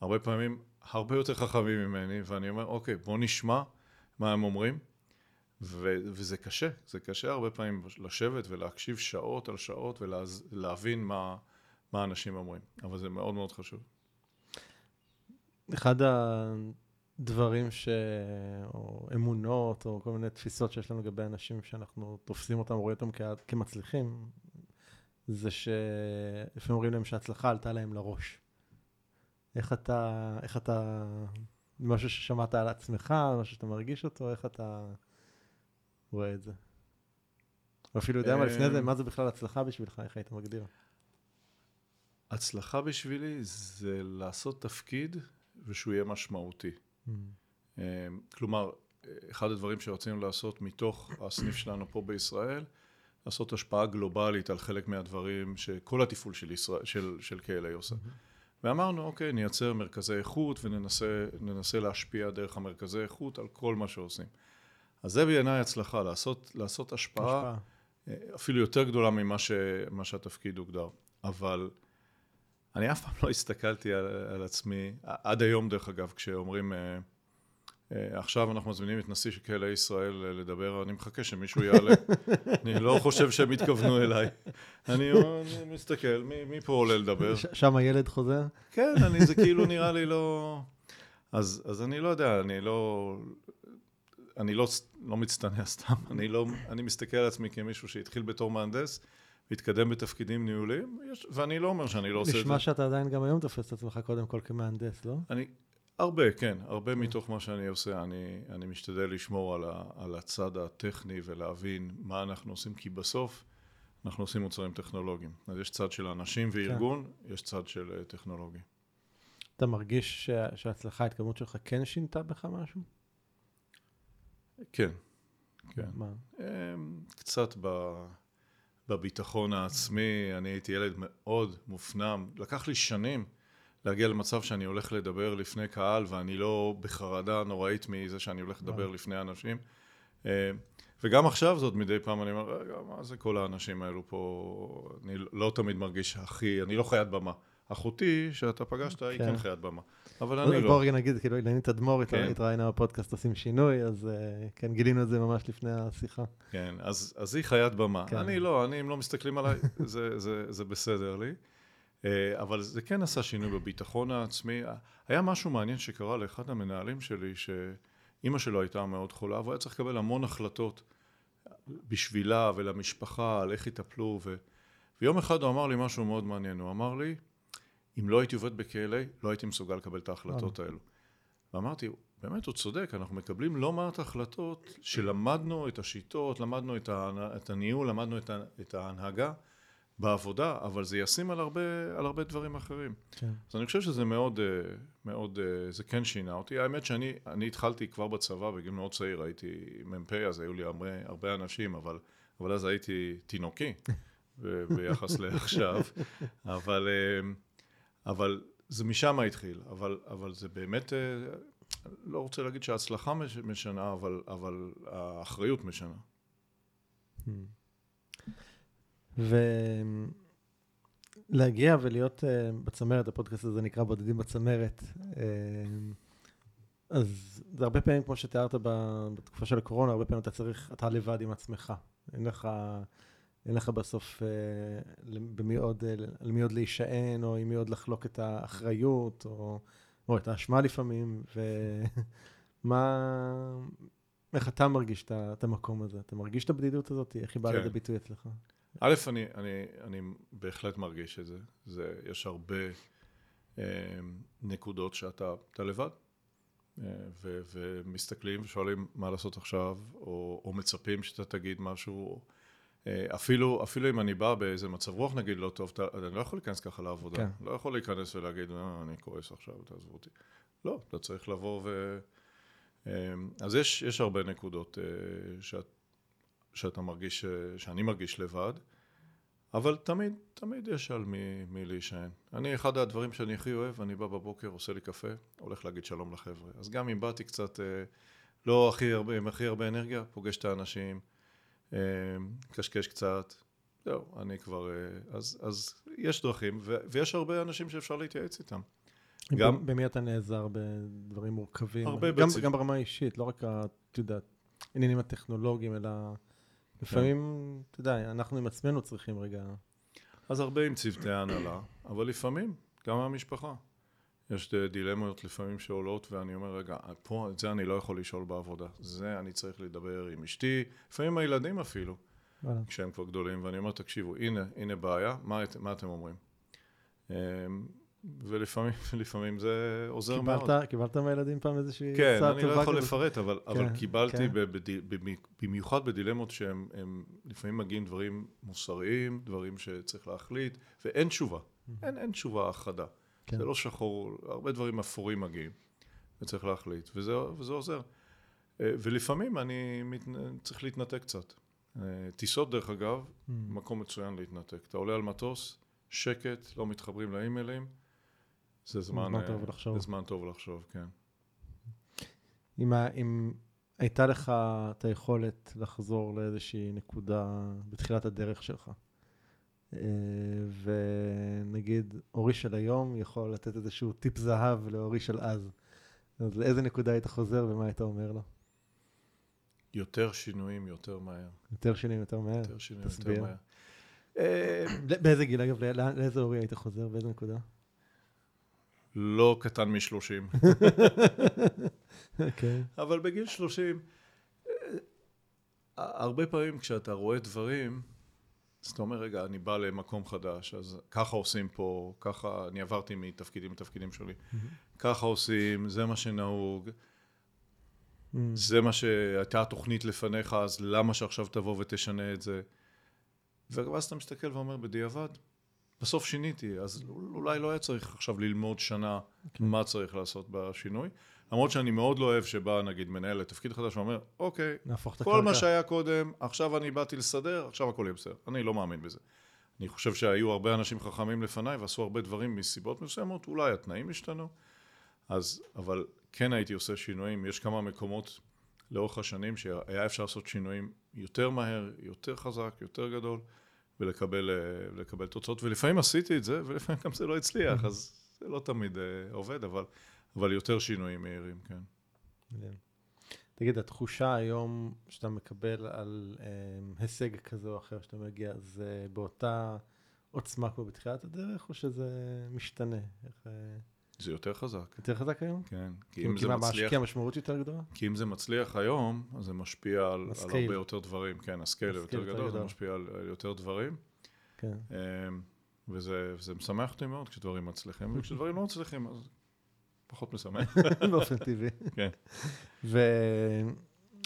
הרבה פעמים הרבה יותר חכמים ממני, ואני אומר, אוקיי, בוא נשמע מה הם אומרים, ו- וזה קשה, זה קשה הרבה פעמים לשבת ולהקשיב שעות על שעות ולהבין מה, מה אנשים אומרים, אבל זה מאוד מאוד חשוב. אחד הדברים ש... או אמונות, או כל מיני תפיסות שיש לנו לגבי אנשים שאנחנו תופסים אותם, רואים אותם כמצליחים, זה שלפעמים אומרים להם שההצלחה עלתה להם לראש. איך אתה, איך אתה, משהו ששמעת על עצמך, משהו שאתה מרגיש אותו, איך אתה רואה את זה? או אפילו יודע מה לפני זה, אמ, מה זה בכלל הצלחה בשבילך, איך היית מגדיר? הצלחה בשבילי זה לעשות תפקיד ושהוא יהיה משמעותי. Mm. אמ, כלומר, אחד הדברים שרצינו לעשות מתוך הסניף שלנו פה בישראל, לעשות השפעה גלובלית על חלק מהדברים שכל התפעול של, ישראל, של, של KLA עושה. Mm-hmm. ואמרנו, אוקיי, נייצר מרכזי איכות וננסה להשפיע דרך המרכזי איכות על כל מה שעושים. אז זה בעיניי הצלחה, לעשות, לעשות השפעה, השפעה אה, אפילו יותר גדולה ממה ש, שהתפקיד הוגדר. אבל אני אף פעם לא הסתכלתי על, על עצמי, עד היום דרך אגב, כשאומרים, אה, אה, עכשיו אנחנו מזמינים את נשיא כלא ישראל אה, לדבר, אני מחכה שמישהו יעלה. אני לא חושב שהם התכוונו אליי. אני אני מסתכל, מי, מי פה עולה לדבר? שם הילד חוזר? כן, אני, זה כאילו נראה לי לא... אז, אז אני לא יודע, אני לא... אני לא, לא מצטנע סתם, אני לא... אני מסתכל על עצמי כמישהו שהתחיל בתור מהנדס, והתקדם בתפקידים ניהוליים, יש, ואני לא אומר שאני לא עושה את זה. נשמע שאתה עדיין גם היום תופס את עצמך קודם כל כמהנדס, לא? אני, הרבה, כן, הרבה מתוך מה שאני עושה, אני, אני משתדל לשמור על, ה, על הצד הטכני ולהבין מה אנחנו עושים, כי בסוף אנחנו עושים מוצרים טכנולוגיים. אז יש צד של אנשים וארגון, כן. יש צד של uh, טכנולוגי. אתה מרגיש שה- שההצלחה, ההתקדמות שלך כן שינתה בך משהו? כן, כן. מה? אמ, קצת ב, בביטחון העצמי, אני הייתי ילד מאוד מופנם, לקח לי שנים להגיע למצב שאני הולך לדבר לפני קהל ואני לא בחרדה נוראית מזה שאני הולך לדבר. לפני אנשים. אמ, וגם עכשיו זאת מדי פעם אני אומר, רגע, מה זה כל האנשים האלו פה, אני לא תמיד מרגיש הכי, אני לא חיית במה. אחותי שאתה פגשת היא כן. כן חיית במה, אבל אני לא. רגע נגיד, כאילו אילנית תדמור כן. התראיינה בפודקאסט עושים שינוי, אז אה, כן, גילינו את זה ממש לפני השיחה. כן, אז, אז היא חיית במה. כן. אני לא, אני, אם לא מסתכלים עליי, זה, זה, זה בסדר לי. אה, אבל זה כן עשה שינוי בביטחון העצמי. היה משהו מעניין שקרה לאחד המנהלים שלי, שאימא שלו הייתה מאוד חולה, והוא היה צריך לקבל המון החלטות בשבילה ולמשפחה, על איך יטפלו. ו... ויום אחד הוא אמר לי משהו מאוד מעניין, הוא אמר לי, אם לא הייתי עובד בכלא, לא הייתי מסוגל לקבל את ההחלטות האלו. ואמרתי, באמת הוא צודק, אנחנו מקבלים לא מעט החלטות שלמדנו את השיטות, למדנו את, ה, את הניהול, למדנו את, ה, את ההנהגה בעבודה, אבל זה ישים על הרבה, על הרבה דברים אחרים. כן. אז אני חושב שזה מאוד, אה, מאוד, אה, זה כן שינה אותי. האמת שאני אני התחלתי כבר בצבא בגיל מאוד צעיר, הייתי מ"פ, אז היו לי הרבה, הרבה אנשים, אבל, אבל אז הייתי תינוקי ביחס לעכשיו, אבל, אה, אבל זה משם התחיל, אבל, אבל זה באמת, אה, לא רוצה להגיד שההצלחה מש- משנה, אבל, אבל האחריות משנה. ולהגיע ולהיות uh, בצמרת, הפודקאסט הזה נקרא בודדים בצמרת. Uh, אז זה הרבה פעמים, כמו שתיארת בתקופה של הקורונה, הרבה פעמים אתה צריך, אתה לבד עם עצמך. אין לך, אין לך בסוף uh, במי עוד, על מי עוד להישען, או עם מי עוד לחלוק את האחריות, או, או את האשמה לפעמים. ומה, איך אתה מרגיש את את המקום הזה? אתה מרגיש את הבדידות הזאת? איך היא באה כן. לידי ביטוי אצלך? א', אני, אני, אני בהחלט מרגיש את זה. זה יש הרבה אה, נקודות שאתה אתה לבד, אה, ו, ומסתכלים ושואלים מה לעשות עכשיו, או, או מצפים שאתה תגיד משהו. אה, אפילו, אפילו אם אני בא באיזה מצב רוח נגיד לא טוב, אתה, אני לא יכול להיכנס ככה לעבודה. כן. לא יכול להיכנס ולהגיד, אה, אני כועס עכשיו, תעזבו אותי. לא, אתה צריך לבוא ו... אה, אז יש, יש הרבה נקודות אה, שאת, שאתה מרגיש, אה, שאני מרגיש לבד, אבל תמיד, תמיד יש על מי, מי להישען. אני, אחד הדברים שאני הכי אוהב, אני בא בבוקר, עושה לי קפה, הולך להגיד שלום לחבר'ה. אז גם אם באתי קצת, לא הכי הרבה, עם הכי הרבה אנרגיה, פוגש את האנשים, קשקש קצת, זהו, אני כבר... אה, אז, אז יש דרכים, ו, ויש הרבה אנשים שאפשר להתייעץ איתם. גם-. במי אתה נעזר בדברים מורכבים? הרבה גם, גם ברמה האישית, לא רק, אתה יודע, עניינים הטכנולוגיים, אלא לפעמים, אתה יודע, אנחנו עם עצמנו צריכים רגע... אז הרבה עם צוותי ההנהלה, אבל לפעמים גם מהמשפחה. יש דילמות לפעמים שעולות ואני אומר רגע, פה את זה אני לא יכול לשאול בעבודה, זה אני צריך לדבר עם אשתי, לפעמים הילדים אפילו, וואלה. כשהם כבר גדולים, ואני אומר תקשיבו, הנה, הנה בעיה, מה, את- מה אתם אומרים? אמ, ולפעמים לפעמים זה עוזר מאוד. קיבלת, קיבלת מהילדים פעם איזושהי כן, עצה אני לא טובה יכול כזאת? לפרט, אבל, אבל כן, קיבלתי, כן. ב- בדי- במי- במיוחד בדילמות שהם הם לפעמים מגיעים דברים מוסריים, דברים שצריך להחליט, ואין תשובה. אין, אין תשובה חדה. כן. זה לא שחור, הרבה דברים אפורים מגיעים, וצריך להחליט, וזה, וזה עוזר. אה, ולפעמים אני מת, צריך להתנתק קצת. אה, טיסות, דרך אגב, Mm. מקום מצוין להתנתק. אתה עולה על מטוס, שקט, לא מתחברים לאימיילים, זה זמן, זמן אה, טוב לחשוב. זה זמן טוב לחשוב, כן. אם, אם הייתה לך את היכולת לחזור לאיזושהי נקודה בתחילת הדרך שלך, ונגיד אורי של היום יכול לתת איזשהו טיפ זהב לאורי של אז, אז לאיזה נקודה היית חוזר ומה היית אומר לו? יותר שינויים יותר מהר. יותר שינויים יותר מהר? יותר שינויים תסביר. יותר מהר. אה, באיזה גיל, אגב, לא- לאיזה אורי היית חוזר? באיזה נקודה? לא קטן מ-30. אוקיי. אבל בגיל 30, אה, הרבה פעמים כשאתה רואה דברים, אז אתה אומר, רגע, אני בא למקום חדש, אז ככה עושים פה, ככה, אני עברתי מתפקידים לתפקידים שלי, ככה עושים, זה מה שנהוג, Mm. זה מה שהייתה התוכנית לפניך, אז למה שעכשיו תבוא ותשנה את זה? ואז אתה מסתכל ואומר, בדיעבד, בסוף שיניתי, אז אולי לא היה צריך עכשיו ללמוד שנה כן. מה צריך לעשות בשינוי. למרות שאני מאוד לא אוהב שבא נגיד מנהל לתפקיד חדש ואומר, אוקיי, כל מה. שהיה קודם, עכשיו אני באתי לסדר, עכשיו הכל יהיה בסדר. אני לא מאמין בזה. אני חושב שהיו הרבה אנשים חכמים לפניי ועשו הרבה דברים מסיבות מסוימות, אולי התנאים השתנו, אז, אבל כן הייתי עושה שינויים, יש כמה מקומות לאורך השנים שהיה אפשר לעשות שינויים יותר מהר, יותר חזק, יותר גדול, ולקבל אה, תוצאות, ולפעמים עשיתי את זה, ולפעמים גם זה לא הצליח, אז זה לא תמיד אה, עובד, אבל, אבל יותר שינויים מהירים, כן. מעניין. תגיד, התחושה היום שאתה מקבל על אה, הישג כזה או אחר שאתה מגיע, זה באותה עוצמה כמו בתחילת הדרך, או שזה משתנה? איך, אה, זה יותר חזק, יותר חזק היום? כן. כי כאילו, אם זה מצליח... כי המשמעות יותר גדולה? כי אם זה מצליח היום, אז זה משפיע על, על. הרבה יותר דברים. כן, הסקייל יותר יותר גדול, זה. משפיע על, על יותר דברים. כן. אמ, וזה, וזה משמח אותי מאוד כשדברים מצליחים, וכשדברים לא מצליחים, אז פחות משמח. באופן טבעי. כן.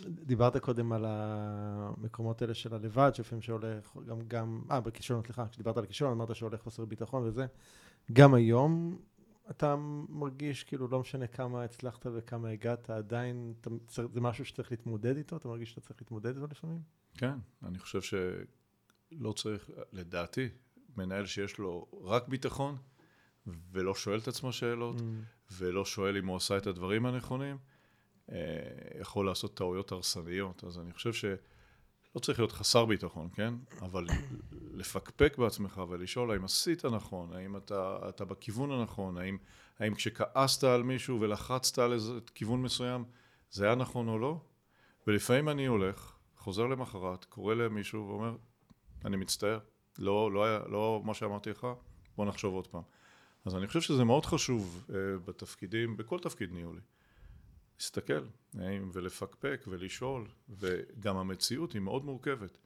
ודיברת קודם על המקומות האלה של הלבד, שלפעמים שהולך, גם, גם, אה, בכישלון, סליחה, כשדיברת על כישלון, אמרת שהולך חוסר ביטחון וזה. גם היום אתה מרגיש, כאילו, לא משנה כמה הצלחת וכמה הגעת, עדיין, אתה, זה משהו שצריך להתמודד איתו? אתה מרגיש שאתה צריך להתמודד איתו לפעמים? כן, אני חושב שלא צריך, לדעתי, מנהל שיש לו רק ביטחון, ולא שואל את עצמו שאלות, Mm. ולא שואל אם הוא עשה את הדברים הנכונים, אה, יכול לעשות טעויות הרסניות. אז אני חושב שלא צריך להיות חסר ביטחון, כן? אבל לפקפק בעצמך ולשאול האם עשית נכון, האם אתה, אתה בכיוון הנכון, האם, האם כשכעסת על מישהו ולחצת על איזה כיוון מסוים, זה היה נכון או לא? ולפעמים אני הולך, חוזר למחרת, קורא למישהו ואומר, אני מצטער, לא, לא, היה, לא מה שאמרתי לך, בוא נחשוב עוד פעם. אז אני חושב שזה מאוד חשוב uh, בתפקידים, בכל תפקיד ניהולי. להסתכל האם, ולפקפק ולשאול, וגם המציאות היא מאוד מורכבת.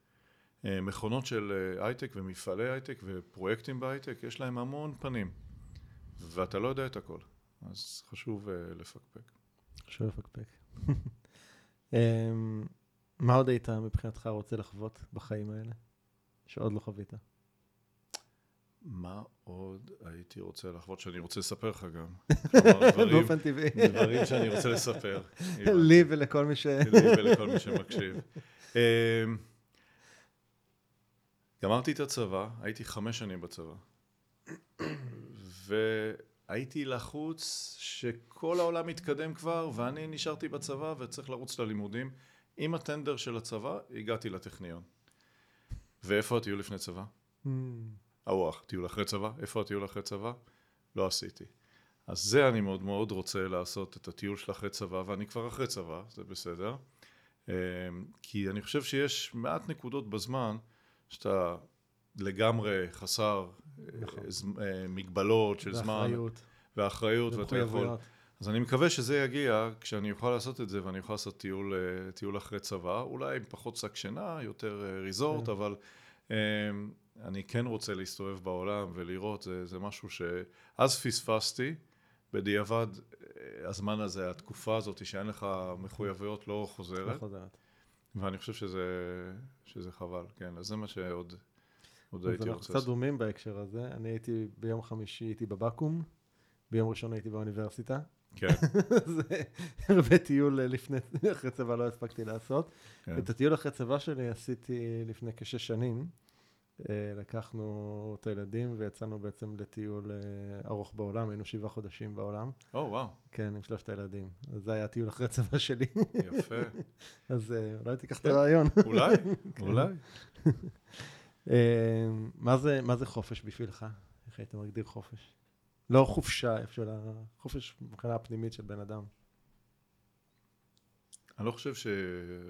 Uh, מכונות של uh, הייטק ומפעלי הייטק ופרויקטים בהייטק, יש להם המון פנים, ואתה לא יודע את הכל, אז חשוב uh, לפקפק. חשוב לפקפק. אמ, מה עוד היית מבחינתך רוצה לחוות בחיים האלה, שעוד לא חווית? מה עוד הייתי רוצה לחוות שאני רוצה לספר לך גם? באופן טבעי. דברים שאני רוצה לספר. לי ולכל מי ש... לי ולכל מי שמקשיב. אמ, גמרתי את הצבא, הייתי חמש שנים בצבא. והייתי לחוץ שכל העולם מתקדם כבר, ואני נשארתי בצבא וצריך לרוץ ללימודים. עם הטנדר של הצבא, הגעתי לטכניון. ואיפה הטיול לפני צבא? ארוח, טיול אחרי צבא, איפה הטיול אחרי צבא? לא עשיתי. אז זה אני מאוד מאוד רוצה לעשות, את הטיול של אחרי צבא, ואני כבר אחרי צבא, זה בסדר. אמ, כי אני חושב שיש מעט נקודות בזמן שאתה לגמרי חסר נכון. אה, ז- אה, מגבלות של זמן ואחריות, ואחריות, ואתה יכול... אז אני מקווה שזה יגיע כשאני אוכל לעשות את זה ואני אוכל לעשות טיול, אה, טיול אחרי צבא, אולי עם פחות שק שינה, יותר אה, ריזורט, כן. אבל אה, אני כן רוצה להסתובב בעולם ולראות, זה, זה משהו שאז פספסתי, בדיעבד אה, הזמן הזה, התקופה הזאת שאין לך מחויבויות לא חוזרת, לא חוזרת. ואני חושב שזה, שזה חבל, כן, אז זה מה שעוד עוד אז הייתי אנחנו רוצה קצת דומים בהקשר הזה. אני הייתי, ביום חמישי הייתי בבקו"ם, ביום ראשון הייתי באוניברסיטה. כן, אז אה, הרבה טיול אה, לפני, אחרי צבא לא הספקתי לעשות. כן. את הטיול אחרי צבא שלי עשיתי לפני כשש שנים. אה, לקחנו את הילדים ויצאנו בעצם לטיול אה, ארוך בעולם, היינו שבעה חודשים בעולם. או וואו, כן, עם שלושת הילדים. אז זה היה הטיול אחרי צבא שלי. יפה, אז אה, אולי תיקח את כן. הרעיון. אולי, כן. אולי. מה זה, מה זה חופש בשבילך? איך היית מגדיר חופש? לא חופשה, איפה של החופש מבחינה הפנימית של בן אדם. אני לא חושב ש...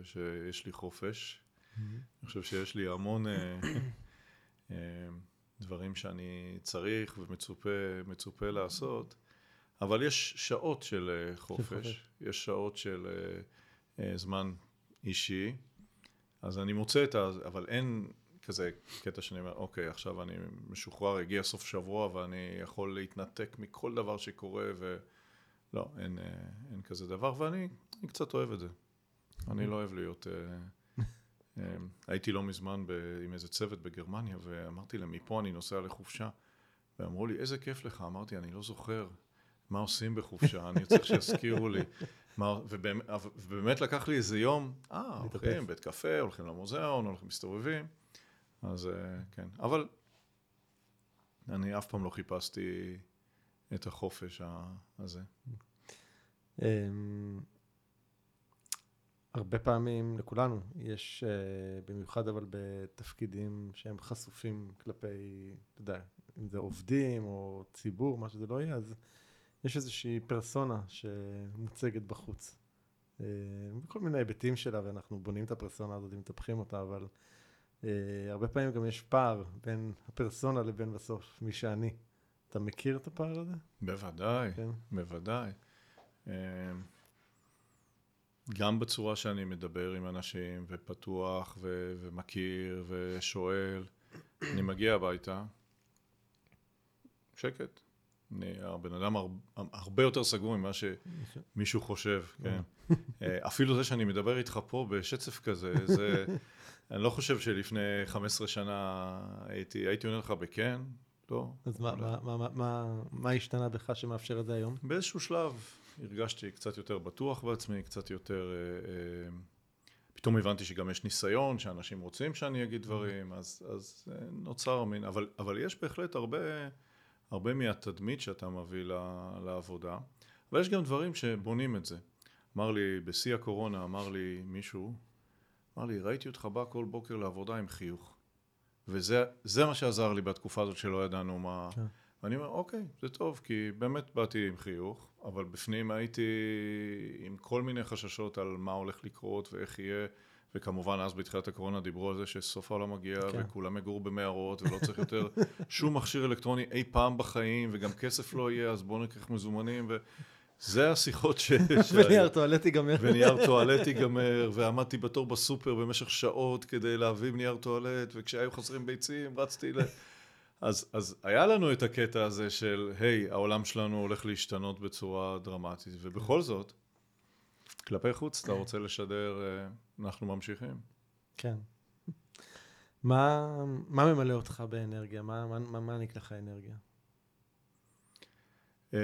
שיש לי חופש. אני חושב שיש לי המון דברים שאני צריך ומצופה לעשות, אבל יש שעות של אה, חופש, יש שעות של זמן אישי, אז אני מוצא את ה... אבל אין כזה קטע שאני אומר, אוקיי, עכשיו אני משוחרר, הגיע סוף שבוע ואני יכול להתנתק מכל דבר שקורה ו... לא, אין, אין כזה דבר, ואני קצת אוהב את זה. אני לא אוהב להיות... אמ, הייתי לא מזמן ב, עם איזה צוות בגרמניה, ואמרתי להם, מפה אני נוסע לחופשה. ואמרו לי, איזה כיף לך. אמרתי, אני לא זוכר מה עושים בחופשה, אני צריך שיזכירו לי. מה, ובאמת, ובאמת לקח לי איזה יום, אה, הולכים בית קפה, הולכים למוזיאון, הולכים מסתובבים. אז אה, כן, אבל אני אף פעם לא חיפשתי את החופש הזה. הרבה פעמים לכולנו יש, uh, במיוחד אבל בתפקידים שהם חשופים כלפי, אתה יודע, אם זה עובדים או ציבור, מה שזה לא יהיה, אז יש איזושהי פרסונה שמוצגת בחוץ. Uh, בכל מיני היבטים שלה, ואנחנו בונים את הפרסונה הזאת ומטפחים אותה, אבל uh, הרבה פעמים גם יש פער בין הפרסונה לבין בסוף מי שאני. אתה מכיר את הפער הזה? בוודאי, כן. בוודאי. גם בצורה שאני מדבר עם אנשים, ופתוח, ו- ומכיר, ושואל. אני מגיע הביתה, שקט. אני הבן אדם הר, הרבה יותר סגור ממה שמישהו חושב, כן. אה, אפילו זה שאני מדבר איתך פה בשצף כזה, זה... אני לא חושב שלפני 15 שנה הייתי, הייתי עונה לך בכן, לא. אז מה, מה, מה, מה, מה השתנה בך שמאפשר את זה היום? באיזשהו שלב הרגשתי קצת יותר בטוח בעצמי, קצת יותר... אה, אה, פתאום הבנתי שגם יש ניסיון, שאנשים רוצים שאני אגיד דברים, אז, אז אה, נוצר מין... אבל, אבל יש בהחלט הרבה, הרבה מהתדמית שאתה מביא לעבודה, אבל יש גם דברים שבונים את זה. אמר לי, בשיא הקורונה, אמר לי מישהו, אמר לי, ראיתי אותך בא כל בוקר לעבודה עם חיוך. וזה מה שעזר לי בתקופה הזאת שלא ידענו מה... כן. ואני אומר, אוקיי, זה טוב, כי באמת באתי עם חיוך, אבל בפנים הייתי עם כל מיני חששות על מה הולך לקרות ואיך יהיה, וכמובן אז בתחילת הקורונה דיברו על זה שסוף העולם מגיע, כן. וכולם יגורו במערות, ולא צריך יותר שום מכשיר אלקטרוני אי פעם בחיים, וגם כסף לא יהיה, אז בואו נקח מזומנים, ו... זה השיחות ש... ונייר טואלט ייגמר. ונייר טואלט ייגמר, ועמדתי בתור בסופר במשך שעות כדי להביא נייר טואלט, וכשהיו חסרים ביצים רצתי ל... אז, אז היה לנו את הקטע הזה של, היי, העולם שלנו הולך להשתנות בצורה דרמטית, ובכל זאת, כלפי חוץ אתה רוצה לשדר, אה, אנחנו ממשיכים. כן. מה, מה ממלא אותך באנרגיה? מה, מה, מה מעניק לך אנרגיה? אמ,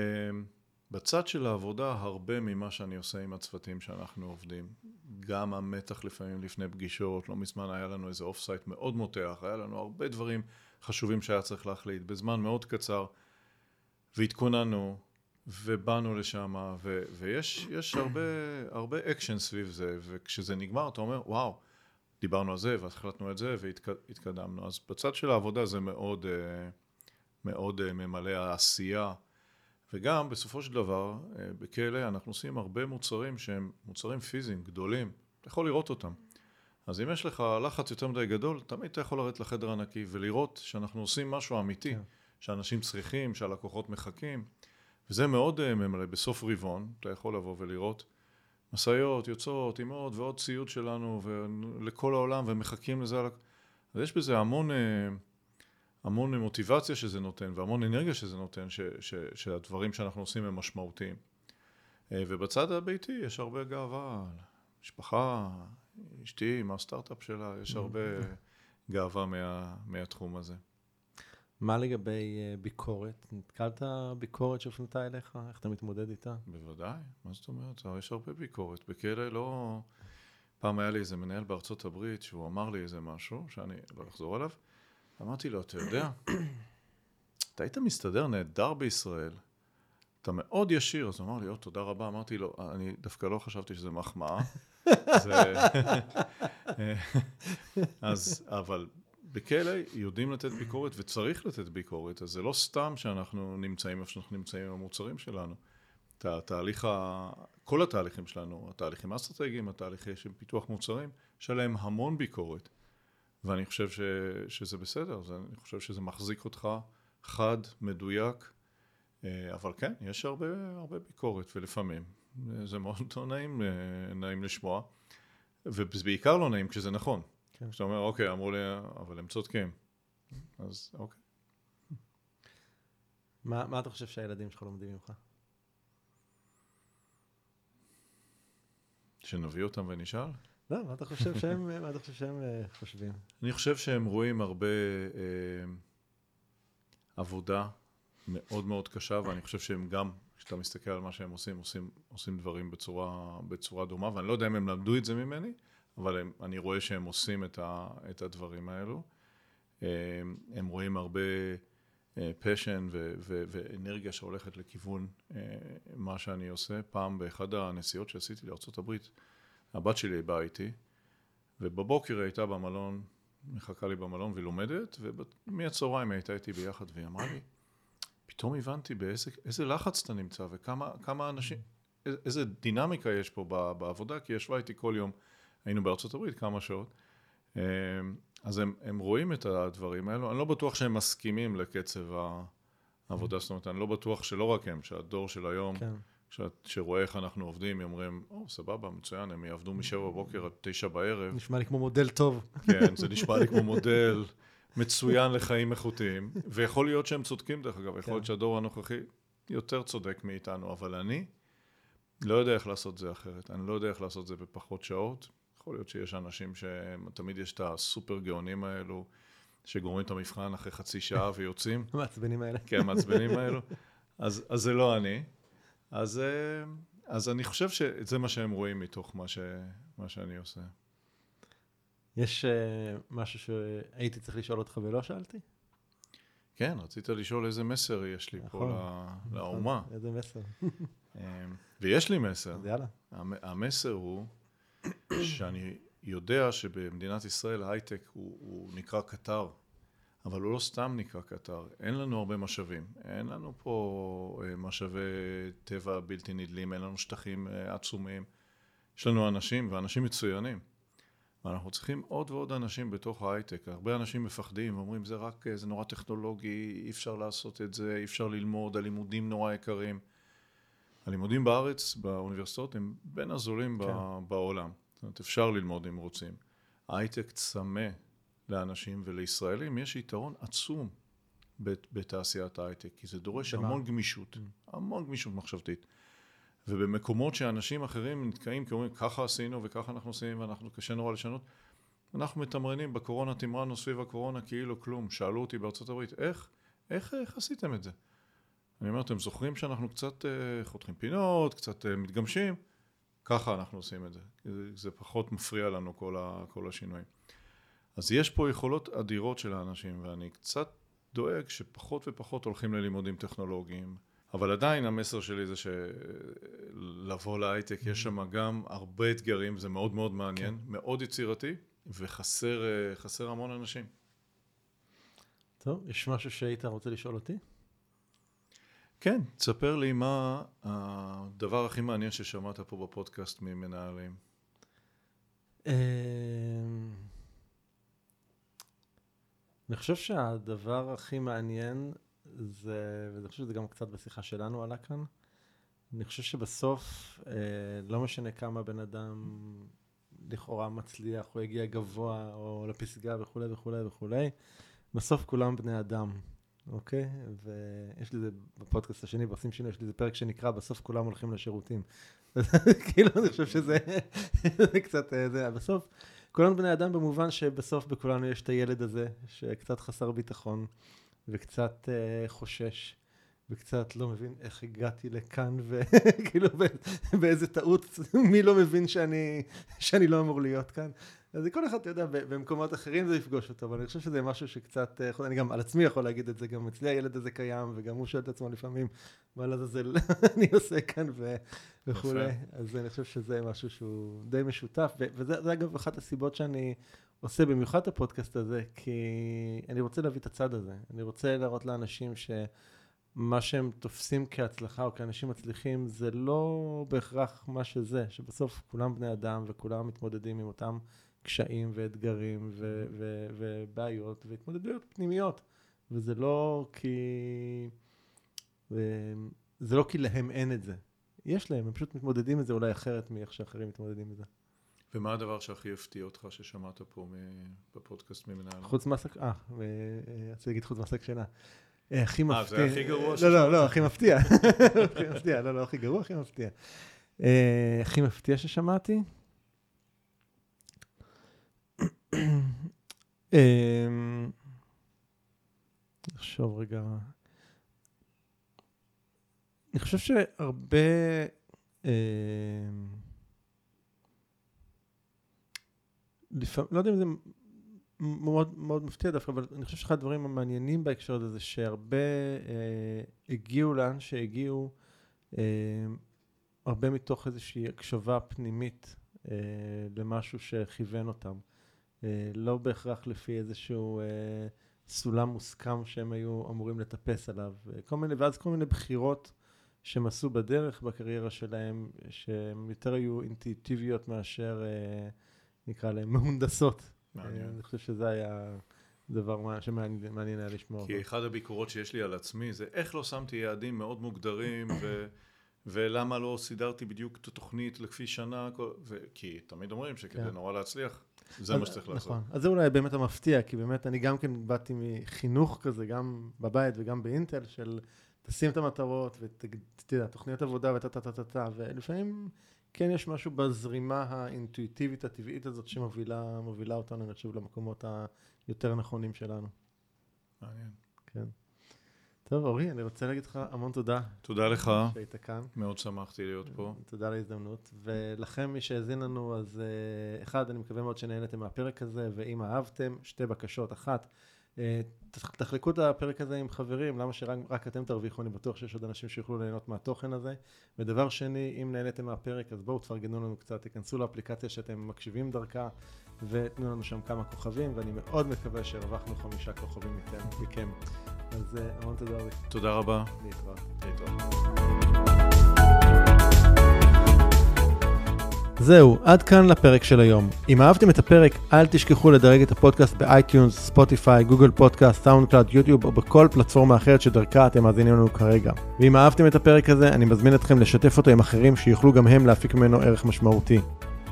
בצד של העבודה, הרבה ממה שאני עושה עם הצוותים שאנחנו עובדים, גם המתח לפעמים לפני פגישות, לא מזמן היה לנו איזה offsite מאוד מותח, היה לנו הרבה דברים חשובים שהיה צריך להחליט בזמן מאוד קצר, והתכוננו, ובאנו לשם, ויש הרבה, הרבה אקשן סביב זה, וכשזה נגמר אתה אומר, וואו, דיברנו על זה, והחלטנו את זה, והתקדמנו. אז בצד של העבודה זה מאוד, אה, מאוד אה, ממלא העשייה. וגם בסופו של דבר אה, ב KLA אנחנו עושים הרבה מוצרים שהם מוצרים פיזיים גדולים, אתה יכול לראות אותם. אז אם יש לך לחץ יותר מדי גדול, תמיד אתה יכול לרדת לחדר הנקי ולראות שאנחנו עושים משהו אמיתי, כן. שאנשים צריכים, שהלקוחות מחכים, וזה מאוד uh, ממלא. בסוף רבעון אתה יכול לבוא ולראות משאיות יוצאות עם עוד ועוד ציוד שלנו לכל העולם ומחכים לזה. אז יש בזה המון, uh, המון מוטיבציה שזה נותן והמון אנרגיה שזה נותן, ש, ש, שהדברים שאנחנו עושים הם משמעותיים. Uh, ובצד הביתי יש הרבה גאווה, משפחה, אשתי עם הסטארט-אפ שלה, יש mm. הרבה גאווה מה, מהתחום הזה. מה לגבי אה, ביקורת? נתקלת ביקורת שהופנתה אליך? איך אתה מתמודד איתה? בוודאי, מה זאת אומרת? יש הרבה ביקורת. בכלא לא... פעם היה לי איזה מנהל בארצות הברית שהוא אמר לי איזה משהו, שאני לא אחזור עליו. אמרתי לו, אתה יודע, אתה היית מסתדר נהדר בישראל, אתה מאוד ישיר, אז הוא אמר לי, או, תודה רבה, אמרתי לו, אני דווקא לא חשבתי שזה מחמאה. אז, אבל בכלא יודעים לתת ביקורת וצריך לתת ביקורת, אז זה לא סתם שאנחנו נמצאים איפה שאנחנו נמצאים עם המוצרים שלנו. התהליך, ה... כל התהליכים שלנו, התהליכים האסטרטגיים, התהליכי של פיתוח מוצרים, יש עליהם המון ביקורת. ואני חושב ש... שזה בסדר, זה... אני חושב שזה מחזיק אותך חד, מדויק, אה, אבל כן, יש הרבה, הרבה ביקורת, ולפעמים זה מאוד לא נעים, אה, נעים לשמוע, וזה בעיקר לא נעים כשזה נכון. כן. כשאתה אומר, אוקיי, אמרו לי, אבל הם צודקים. אז אוקיי. מה, מה אתה חושב שהילדים שלך לומדים ממך? שנביא אותם ונשאל? לא, מה אתה חושב שהם, מה אתה חושב שהם אה, חושבים? אני חושב שהם רואים הרבה אה, עבודה מאוד מאוד קשה, ואני חושב שהם גם, כשאתה מסתכל על מה שהם עושים, עושים, עושים דברים בצורה, בצורה דומה, ואני לא יודע אם הם למדו את זה ממני, אבל הם, אני רואה שהם עושים את, ה, את הדברים האלו. אה, הם רואים הרבה פשן אה, ואנרגיה שהולכת לכיוון אה, מה שאני עושה. פעם באחד הנסיעות שעשיתי לארה"ב, הבת שלי באה איתי, ובבוקר היא הייתה במלון, מחכה לי במלון והיא לומדת, ומהצהריים היא הייתה איתי ביחד, והיא אמרה לי, פתאום הבנתי באיזה לחץ אתה נמצא וכמה אנשים, איזה דינמיקה יש פה בעבודה, כי ישבה איתי כל יום, היינו בארצות הברית כמה שעות, אמ, אז הם, הם רואים את הדברים האלו, אני לא בטוח שהם מסכימים לקצב העבודה, זאת אומרת, אני לא בטוח שלא רק הם, שהדור של היום, כן. שרואה איך אנחנו עובדים, הם אומרים, או, סבבה, מצוין, הם יעבדו משבע בבוקר עד תשע בערב. נשמע לי כמו מודל טוב. כן, זה נשמע לי כמו מודל מצוין לחיים איכותיים, ויכול להיות שהם צודקים דרך אגב, יכול כן. להיות שהדור הנוכחי יותר צודק מאיתנו, אבל אני לא יודע איך לעשות זה אחרת, אני לא יודע איך לעשות זה בפחות שעות, יכול להיות שיש אנשים שתמיד יש את הסופר גאונים האלו, שגומרים את המבחן אחרי חצי שעה ויוצאים. המעצבנים האלה. כן, המעצבנים האלו. אז, אז זה לא אני. אז, אה, אז אני חושב שזה מה שהם רואים מתוך מה, ש, מה שאני עושה. יש uh, משהו שהייתי צריך לשאול אותך ולא שאלתי? כן, רצית לשאול איזה מסר יש לי נכון, פה נכון, לאומה. איזה מסר. אמ, ויש לי מסר. אז יאללה. המסר הוא שאני יודע שבמדינת ישראל ההייטק הוא, הוא נקרא קטר, אבל הוא לא סתם נקרא קטר, אין לנו הרבה משאבים, אין לנו פה אה, משאבי טבע בלתי נדלים, אין לנו שטחים אה, עצומים, יש לנו אנשים ואנשים מצוינים. ואנחנו צריכים עוד ועוד אנשים בתוך ההייטק. הרבה אנשים מפחדים ואומרים זה רק, זה נורא טכנולוגי, אי אפשר לעשות את זה, אי אפשר ללמוד, הלימודים נורא יקרים. הלימודים בארץ, באוניברסיטאות, הם בין הזולים כן. בעולם. זאת אומרת, אפשר ללמוד אם רוצים. הייטק צמא לאנשים ולישראלים יש יתרון עצום בתעשיית ההייטק, כי זה דורש? המון גמישות, mm. המון גמישות מחשבתית. ובמקומות שאנשים אחרים נתקעים, כי אומרים, ככה עשינו וככה אנחנו עושים ואנחנו קשה נורא לשנות, אנחנו מתמרנים, בקורונה תמרנו סביב הקורונה כאילו כלום. שאלו אותי בארצות הברית, איך, איך, איך עשיתם את זה? אני אומר, אתם זוכרים שאנחנו קצת uh, חותכים פינות, קצת uh, מתגמשים? ככה אנחנו עושים את זה. זה, זה פחות מפריע לנו כל, ה, כל השינויים. אז יש פה יכולות אדירות של האנשים, ואני קצת דואג שפחות ופחות הולכים ללימודים טכנולוגיים. אבל עדיין המסר שלי זה שלבוא להייטק יש שם גם הרבה אתגרים, זה מאוד מאוד מעניין, כן. מאוד יצירתי, וחסר המון אנשים. טוב, יש משהו שהיית רוצה לשאול אותי? כן, תספר לי מה הדבר הכי מעניין ששמעת פה בפודקאסט ממנהלים. אמ, אני חושב שהדבר הכי מעניין זה, ואני חושב שזה גם קצת בשיחה שלנו עלה כאן, אני חושב שבסוף, אה, לא משנה כמה בן אדם לכאורה מצליח, או הגיע גבוה, או לפסגה וכולי וכולי וכולי, בסוף כולם בני אדם. אוקיי? ויש לי זה בפודקאסט השני, בעושים שינוי, יש לי זה פרק שנקרא בסוף כולם הולכים לשירותים. כאילו, אני חושב שזה קצת, אה, זה, בסוף, כולנו בני אדם במובן שבסוף בכולנו יש את הילד הזה, שקצת חסר ביטחון, וקצת uh, חושש, וקצת לא מבין איך הגעתי לכאן, וכאילו באיזה טעות, מי לא מבין שאני, שאני לא אמור להיות כאן. אז כל אחד, אתה יודע, במקומות אחרים זה יפגוש אותו, אבל אני חושב שזה משהו שקצת, אה, אני גם על עצמי יכול להגיד את זה, גם אצלי הילד הזה קיים, וגם הוא שואל את עצמו לפעמים, מה לעזאזל אני עושה כאן ו- וכולי. אז אני חושב שזה משהו שהוא די משותף, וזה אגב אחת הסיבות שאני עושה במיוחד את הפודקאסט הזה, כי אני רוצה להביא את הצד הזה. אני רוצה להראות לאנשים ש... מה שהם תופסים כהצלחה או כאנשים מצליחים, זה לא בהכרח מה שזה, שבסוף כולם בני אדם וכולם מתמודדים עם אותם קשיים ואתגרים ו- ו- ובעיות והתמודדויות פנימיות. וזה לא כי... זה לא כי להם אין את זה. יש להם, הם פשוט מתמודדים עם זה אולי אחרת מאיך שאחרים מתמודדים עם זה. ומה הדבר שהכי הפתיע אותך ששמעת פה בפודקאסט ממנהל? חוץ מהסק... אה, רציתי להגיד חוץ מהסקשנה. אה, הכי מפתיע. אה, זה הכי גרוע לא, לא, לא, הכי מפתיע. הכי מפתיע, לא, לא, הכי גרוע, הכי מפתיע. אה, הכי מפתיע ששמעתי? נחשוב רגע. אני חושב שהרבה... לפעמים, לא יודע אם זה מאוד, מאוד מפתיע דווקא, אבל אני חושב שאחד הדברים המעניינים בהקשר הזה זה שהרבה אה, הגיעו לאן שהגיעו, אה, הרבה מתוך איזושהי הקשבה פנימית אה, למשהו שכיוון אותם. אה, לא בהכרח לפי איזשהו אה, סולם מוסכם שהם היו אמורים לטפס עליו. אה, כל מיני, ואז כל מיני בחירות שהם עשו בדרך בקריירה שלהם, שהן יותר היו אינטואיטיביות מאשר, אה, נקרא להן, מהונדסות. מעניין. אני חושב שזה היה דבר שמעניין היה לשמוע. כי אחד הביקורות שיש לי על עצמי זה איך לא שמתי יעדים מאוד מוגדרים ו... ולמה לא סידרתי בדיוק את התוכנית לפי שנה, ו... כי תמיד אומרים שכדי כן. נורא להצליח, זה מה שצריך לעשות. נכון, אז זה אולי באמת המפתיע, כי באמת אני גם כן באתי מחינוך כזה, גם בבית וגם באינטל, של תשים את המטרות, ואתה יודע, תוכניות עבודה וטה טה טה טה טה, ולפעמים כן יש משהו בזרימה האינטואיטיבית הטבעית הזאת שמובילה אותנו, אני חושב, למקומות היותר נכונים שלנו. מעניין. כן. טוב, אורי, אני רוצה להגיד לך המון תודה. תודה לך. שהיית כאן. מאוד שמחתי להיות פה. תודה על ההזדמנות. ולכם, מי שהאזין לנו, אז אה, אחד, אני מקווה מאוד שנהנתם מהפרק הזה, ואם אהבתם, שתי בקשות. אחת, תחלקו את הפרק הזה עם חברים, למה שרק אתם תרוויחו, אני בטוח שיש עוד אנשים שיוכלו ליהנות מהתוכן הזה. ודבר שני, אם נהניתם מהפרק, אז בואו תפרגנו לנו קצת, תיכנסו לאפליקציה שאתם מקשיבים דרכה, ותנו לנו שם כמה כוכבים, ואני מאוד מקווה שהרווחנו חמישה כוכבים מכם. אז אה, המון תודה רבה. תודה רבה. להתראות. להתראות. זהו, עד כאן לפרק של היום. אם אהבתם את הפרק, אל תשכחו לדרג את הפודקאסט ב iTunes, Spotify, Google Podcast, SoundCloud, YouTube או בכל פלטפורמה אחרת שדרכה אתם מאזינים לנו כרגע. ואם אהבתם את הפרק הזה, אני מזמין אתכם לשתף אותו עם אחרים שיוכלו גם הם להפיק ממנו ערך משמעותי.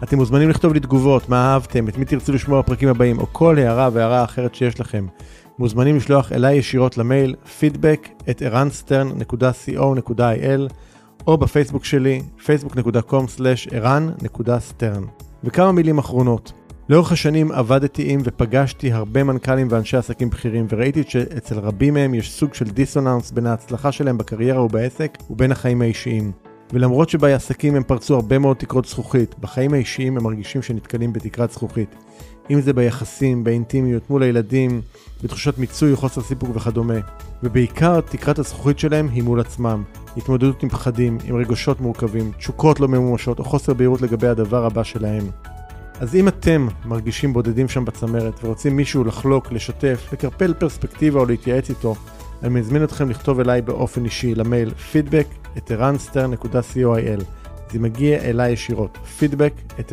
אתם מוזמנים לכתוב לי תגובות, מה אהבתם, את מי תרצו לשמוע בפרקים הבאים, או כל הערה והערה אחרת שיש לכם. מוזמנים לשלוח אליי ישירות למייל feedback at ערנסטרן.co.il או בפייסבוק שלי, facebook.com/ערן.stern. וכמה מילים אחרונות. לאורך השנים עבדתי עם ופגשתי הרבה מנכ"לים ואנשי עסקים בכירים וראיתי שאצל רבים מהם יש סוג של דיסוננס בין ההצלחה שלהם בקריירה ובעסק ובין החיים האישיים. ולמרות שבעסקים הם פרצו הרבה מאוד תקרות זכוכית, בחיים האישיים הם מרגישים שנתקלים בתקרת זכוכית. אם זה ביחסים, באינטימיות, מול הילדים, בתחושת מיצוי, חוסר סיפוק וכדומה. ובעיקר תקרת הזכוכית שלהם היא מול עצמם. התמודדות עם פחדים, עם רגשות מורכבים, תשוקות לא ממומשות או חוסר בהירות לגבי הדבר הבא שלהם. אז אם אתם מרגישים בודדים שם בצמרת ורוצים מישהו לחלוק, לשתף, לקרפל פרספקטיבה או להתייעץ איתו, אני מזמין אתכם לכתוב אליי באופן אישי למייל feedback את זה מגיע אליי ישירות, feedback את